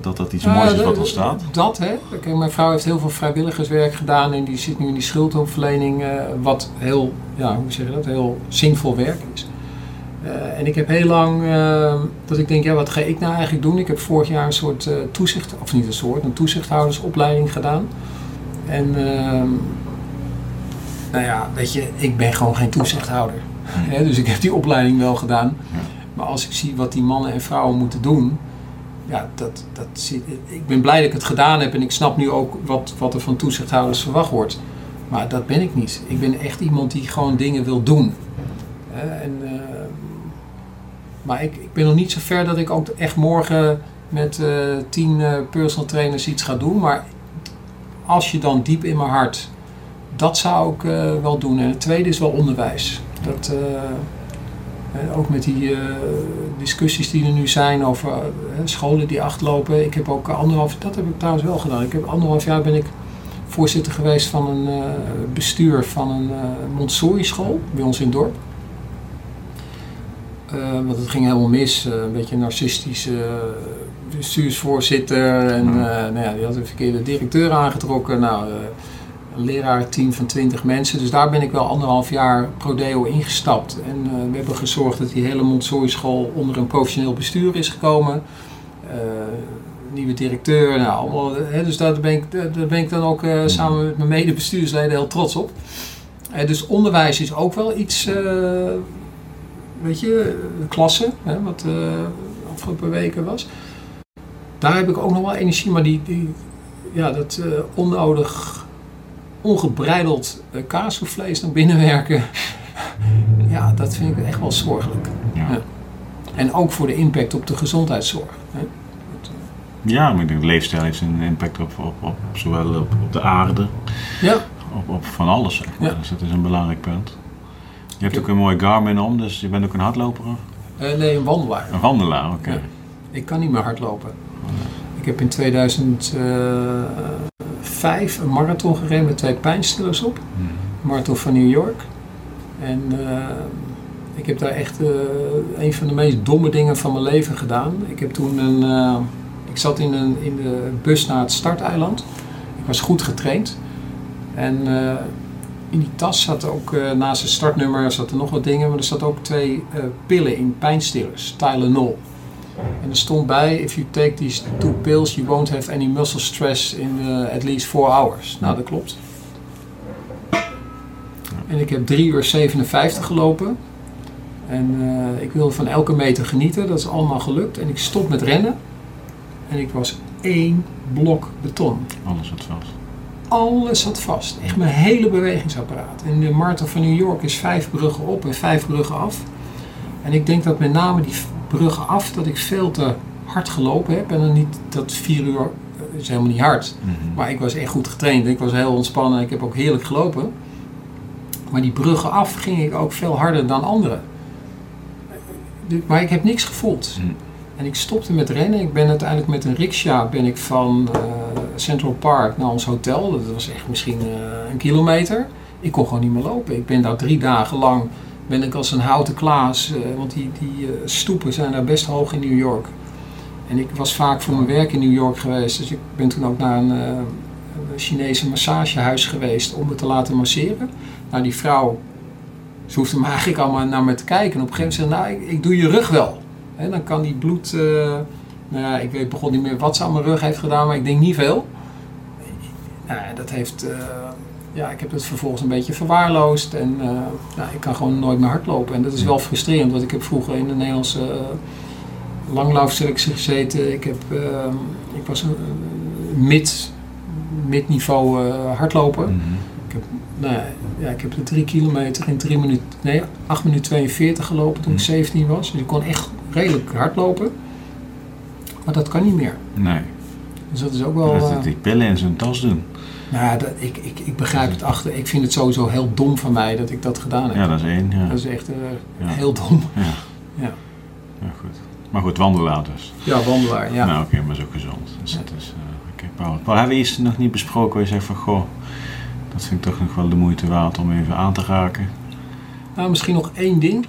dat dat, iets Ja, moois is dat- wat ontstaat. Dat, hè. Kijk, mijn vrouw heeft heel veel vrijwilligerswerk gedaan en die zit nu in die schuldhulpverlening, eh, wat heel, ja, hoe zeg je dat, heel zinvol werk is. Eh, en ik heb heel lang eh, dat ik denk, ja, wat ga ik nou eigenlijk doen? Ik heb vorig jaar een soort eh, toezicht, of niet een soort, een toezichthoudersopleiding gedaan. En, ehm, nou ja, weet je, ik ben gewoon geen toezichthouder. Hè, dus ik heb die opleiding wel gedaan. Maar als ik zie wat die mannen en vrouwen moeten doen, ja, dat, dat zit, ik ben blij dat ik het gedaan heb en ik snap nu ook wat, wat er van toezichthouders verwacht wordt. Maar dat ben ik niet. Ik ben echt iemand die gewoon dingen wil doen. En, eh, maar ik, ik ben nog niet zo ver dat ik ook echt morgen met eh, tien eh, personal trainers iets ga doen. Maar als je dan diep in mijn hart, dat zou ik wel doen. En het tweede is wel onderwijs. Dat, ook met die eh, discussies die er nu zijn over eh, scholen die achterlopen. Ik heb ook anderhalf, dat heb ik trouwens wel gedaan. Ik heb anderhalf jaar ben ik voorzitter geweest van een eh, bestuur van een Montessori school bij ons in het dorp. Want het ging helemaal mis. een beetje een narcistische bestuursvoorzitter. En eh, nou ja, die had een verkeerde directeur aangetrokken. Nou, leraarteam van 20 mensen. Dus daar ben ik wel anderhalf jaar Prodeo ingestapt. En eh, we hebben gezorgd dat die hele Montessori school onder een professioneel bestuur is gekomen. Eh, nieuwe directeur, nou allemaal. Hè, dus daar ben, ik, daar ben ik dan ook eh, samen met mijn medebestuursleden heel trots op. Dus onderwijs is ook wel iets, weet je, de klasse, hè, wat de afgelopen weken was. Daar heb ik ook nog wel energie, maar die, die ja, dat onnodig ongebreideld uh, kaasvlees naar binnen werken. ja, dat vind ik echt wel zorgelijk. Ja. Ja. En ook voor de impact op de gezondheidszorg. Hè. Ja, maar ik denk, leefstijl heeft een impact op, op, op zowel op, op de aarde, Ja, op, op van alles. Zeg maar. Ja. Dus dat is een belangrijk punt. Je hebt ook een mooie Garmin om, dus je bent ook een hardloper? Eh, nee, een wandelaar. Een wandelaar, oké. Ja. Ik kan niet meer hardlopen. Ik heb in 2005 een marathon gereden met twee pijnstillers op. Hmm. Marathon van New York. En eh, ik heb daar echt eh, een van de meest domme dingen van mijn leven gedaan. Ik heb toen een. eh, ik zat in, een, in de bus naar het starteiland. Ik was goed getraind. En in die tas zat ook, naast het startnummer, zat er nog wat dingen. Maar er zat ook twee pillen in, pijnstillers, Tylenol. En er stond bij, if you take these two pills, you won't have any muscle stress in eh, at least four hours. Nou, dat klopt. En ik heb 3 uur 57 gelopen. En eh, ik wilde van elke meter genieten. Dat is allemaal gelukt. En ik stop met rennen. En ik was één blok beton. Alles wat vast. Alles zat vast. Echt mijn hele bewegingsapparaat. En de Marathon van New York is vijf bruggen op en vijf bruggen af. En ik denk dat met name die bruggen af, dat ik veel te hard gelopen heb. En dan niet dat vier uur eh, is helemaal niet hard. Mhm. Maar ik was echt goed getraind. Ik was heel ontspannen. Ik heb ook heerlijk gelopen. Maar die bruggen af ging ik ook veel harder dan anderen. De- Maar ik heb niks gevoeld. Mhm. En ik stopte met rennen. Ik ben uiteindelijk met een rickshaw ben ik van eh, Central Park naar ons hotel. Dat was echt misschien eh, een kilometer. Ik kon gewoon niet meer lopen. Ik ben daar drie dagen lang ben ik als een houten klaas. eh, want die, die eh, stoepen zijn daar best hoog in New York. En ik was vaak voor mijn werk in New York geweest. Dus ik ben toen ook naar een, eh, Chinese massagehuis geweest om me te laten masseren. Nou, die vrouw, ze hoefde me eigenlijk allemaal naar me te kijken. En op een gegeven moment zei ze, nou, ik, ik doe je rug wel. En dan kan die bloed, nou ja, ik weet begon niet meer wat ze aan mijn rug heeft gedaan, maar ik denk niet veel. Nou, dat heeft, ja, ik heb het vervolgens een beetje verwaarloosd en eh, nou, ik kan gewoon nooit meer hardlopen. En dat is wel frustrerend, want ik heb vroeger in de Nederlandse langlaufselectie gezeten. Ik, heb, ehm, ik was een mid, mid-niveau uh, hardloper. Mhm. Ik heb, nou, ja, ik heb de drie kilometer in 3 minuten, nee, 8 minuten 42 gelopen toen ik 17 was. Dus ik kon echt redelijk hardlopen. Maar dat kan niet meer. Nee. Dus dat is ook wel... Dat eh, die pillen in zijn tas doen. nou ja, dat, ik, ik, ik begrijp het achter. Ik vind het sowieso heel dom van mij dat ik dat gedaan heb. Ja, dat is één. Ja. Dat is echt eh, Ja. heel dom. Ja. Ja. ja, goed. Maar goed, wandelaar dus. Ja, wandelaar, ja. Nou, oké, maar is ook gezond. Dus dat is... eh, Oké, Paul. Paul, hebben we iets nog niet besproken waar je zegt van... Goh, dat vind ik toch nog wel de moeite waard om even aan te raken. Nou, misschien nog één ding.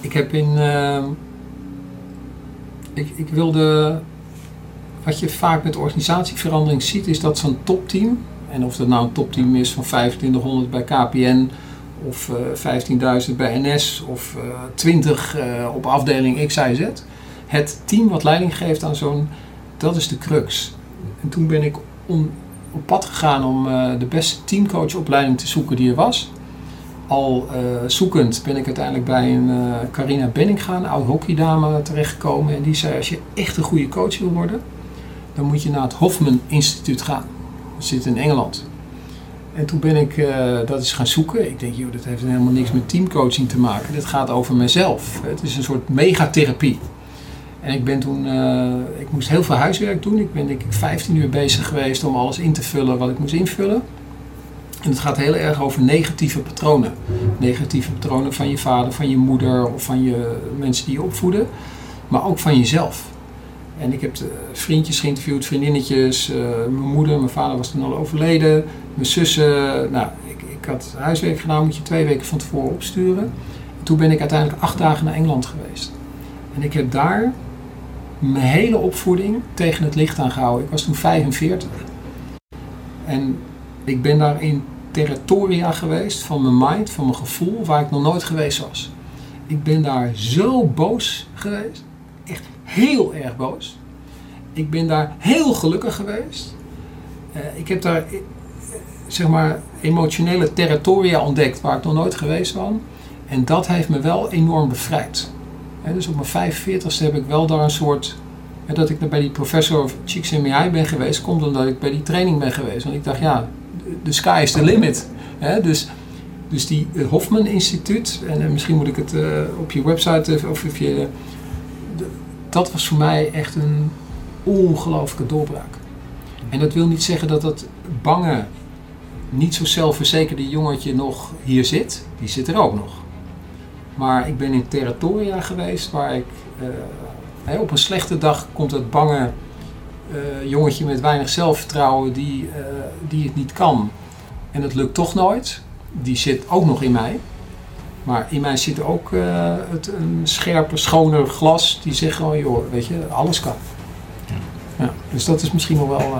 Ik heb in. ehm, ik, ik wilde. Wat je vaak met organisatieverandering ziet, is dat zo'n topteam. En of dat nou een topteam is van 2500 bij KPN. Of eh 15.000 bij NS. Of eh 20 eh, op afdeling X, Y, Z. Het team wat leiding geeft aan zo'n. Dat is de crux. En toen ben ik op pad gegaan om eh, de beste teamcoachopleiding te zoeken die er was al eh, zoekend ben ik uiteindelijk bij een eh, Carina Benninga, een oud hockeydame, terechtgekomen. En die zei, als je echt een goede coach wil worden, dan moet je naar het Hofman Instituut gaan. Dat zit in Engeland. En toen ben ik eh, dat eens gaan zoeken. Ik denk, joh, dat heeft helemaal niks met teamcoaching te maken. Dit gaat over mezelf. Het is een soort megatherapie. En ik ben toen, eh, ik moest heel veel huiswerk doen. Ik ben denk ik 15 uur bezig geweest om alles in te vullen wat ik moest invullen. En het gaat heel erg over negatieve patronen. Negatieve patronen van je vader, van je moeder of van je mensen die je opvoeden. Maar ook van jezelf. En ik heb eh, vriendjes geïnterviewd, vriendinnetjes. eh, mijn moeder, mijn vader was toen al overleden. Mijn zussen. Nou, ik, ik had huiswerk gedaan, moet je twee weken van tevoren opsturen. En toen ben ik uiteindelijk acht dagen naar Engeland geweest. En ik heb daar mijn hele opvoeding tegen het licht aangehouden. Ik was toen 45. En ik ben daar in territoria geweest van mijn mind, van mijn gevoel, waar ik nog nooit geweest was. Ik ben daar zo boos geweest. Heel erg boos. Ik ben daar heel gelukkig geweest. Eh, ik heb daar, eh, zeg maar, emotionele territoria ontdekt waar ik nog nooit geweest was. En dat heeft me wel enorm bevrijd. Dus op mijn 45ste heb ik wel daar een soort... dat ik bij die professor of Csikszentmihalyi ben geweest, komt omdat ik bij die training ben geweest. Want ik dacht, ja, de sky is the limit. Dus, dus die eh, Hofman Instituut, en misschien moet ik het op je website of op je... dat was voor mij echt een ongelooflijke doorbraak. En dat wil niet zeggen dat dat bange, niet zo zelfverzekerde jongetje nog hier zit. Die zit er ook nog. Maar ik ben in territoria geweest waar ik... eh, op een slechte dag komt het bange eh, jongetje met weinig zelfvertrouwen die, eh, die het niet kan. En het lukt toch nooit. Die zit ook nog in mij. Maar in mij zit ook eh, het, een scherper, schoner glas die zegt gewoon, joh, weet je, alles kan. Ja. Ja, dus dat is misschien nog wel... eh,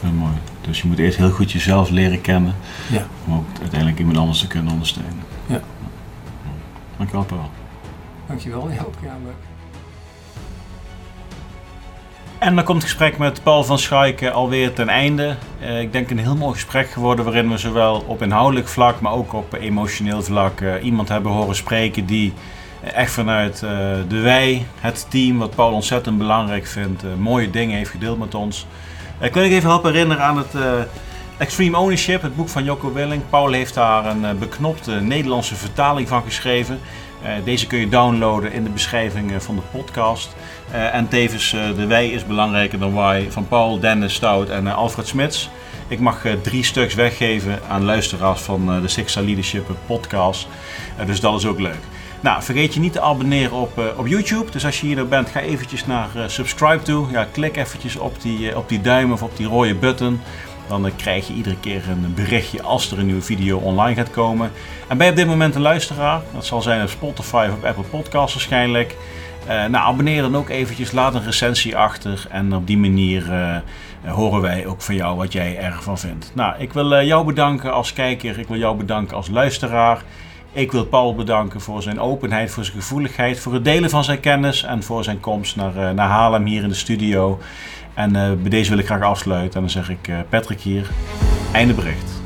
Heel mooi. Dus je moet eerst heel goed jezelf leren kennen. Ja. Om ook uiteindelijk iemand anders te kunnen ondersteunen. Ja. Dankjewel, Paul. dankjewel, ja, ook, ja, leuk. En dan komt het gesprek met Paul van Schaik alweer ten einde. Eh, ik denk een heel mooi gesprek geworden waarin we zowel op inhoudelijk vlak, maar ook op emotioneel vlak eh, iemand hebben horen spreken die eh, echt vanuit de wij, het team, wat Paul ontzettend belangrijk vindt, mooie dingen heeft gedeeld met ons. Ik wil ik even helpen herinneren aan het Extreme Ownership, het boek van Jocko Willing. Paul heeft daar een beknopte Nederlandse vertaling van geschreven. Eh, deze kun je downloaden in de beschrijving eh, van de podcast. Eh, en tevens de Wij is belangrijker dan Why van Paul, Dennis Stout en Alfred Smits. Ik mag drie stuks weggeven aan luisteraars van de Six Star Leadership podcast. Dus dat is ook leuk. Nou, vergeet je niet te abonneren op, op YouTube. Dus als je hier nou bent, ga eventjes naar subscribe toe. Ja, klik eventjes op die, op die duim of op die rode button. Dan eh, krijg je iedere keer een berichtje als er een nieuwe video online gaat komen. En ben je op dit moment een luisteraar? Dat zal zijn op Spotify of op Apple Podcasts waarschijnlijk. Eh, nou, abonneer dan ook eventjes, laat een recensie achter. En op die manier eh, horen wij ook van jou wat jij ervan vindt. Nou, ik wil jou bedanken als kijker. Ik wil jou bedanken als luisteraar. Ik wil Paul bedanken voor zijn openheid, voor zijn gevoeligheid, voor het delen van zijn kennis en voor zijn komst naar, naar Haarlem hier in de studio. En eh, bij deze wil ik graag afsluiten. En dan zeg ik, eh, Patrick hier, einde bericht.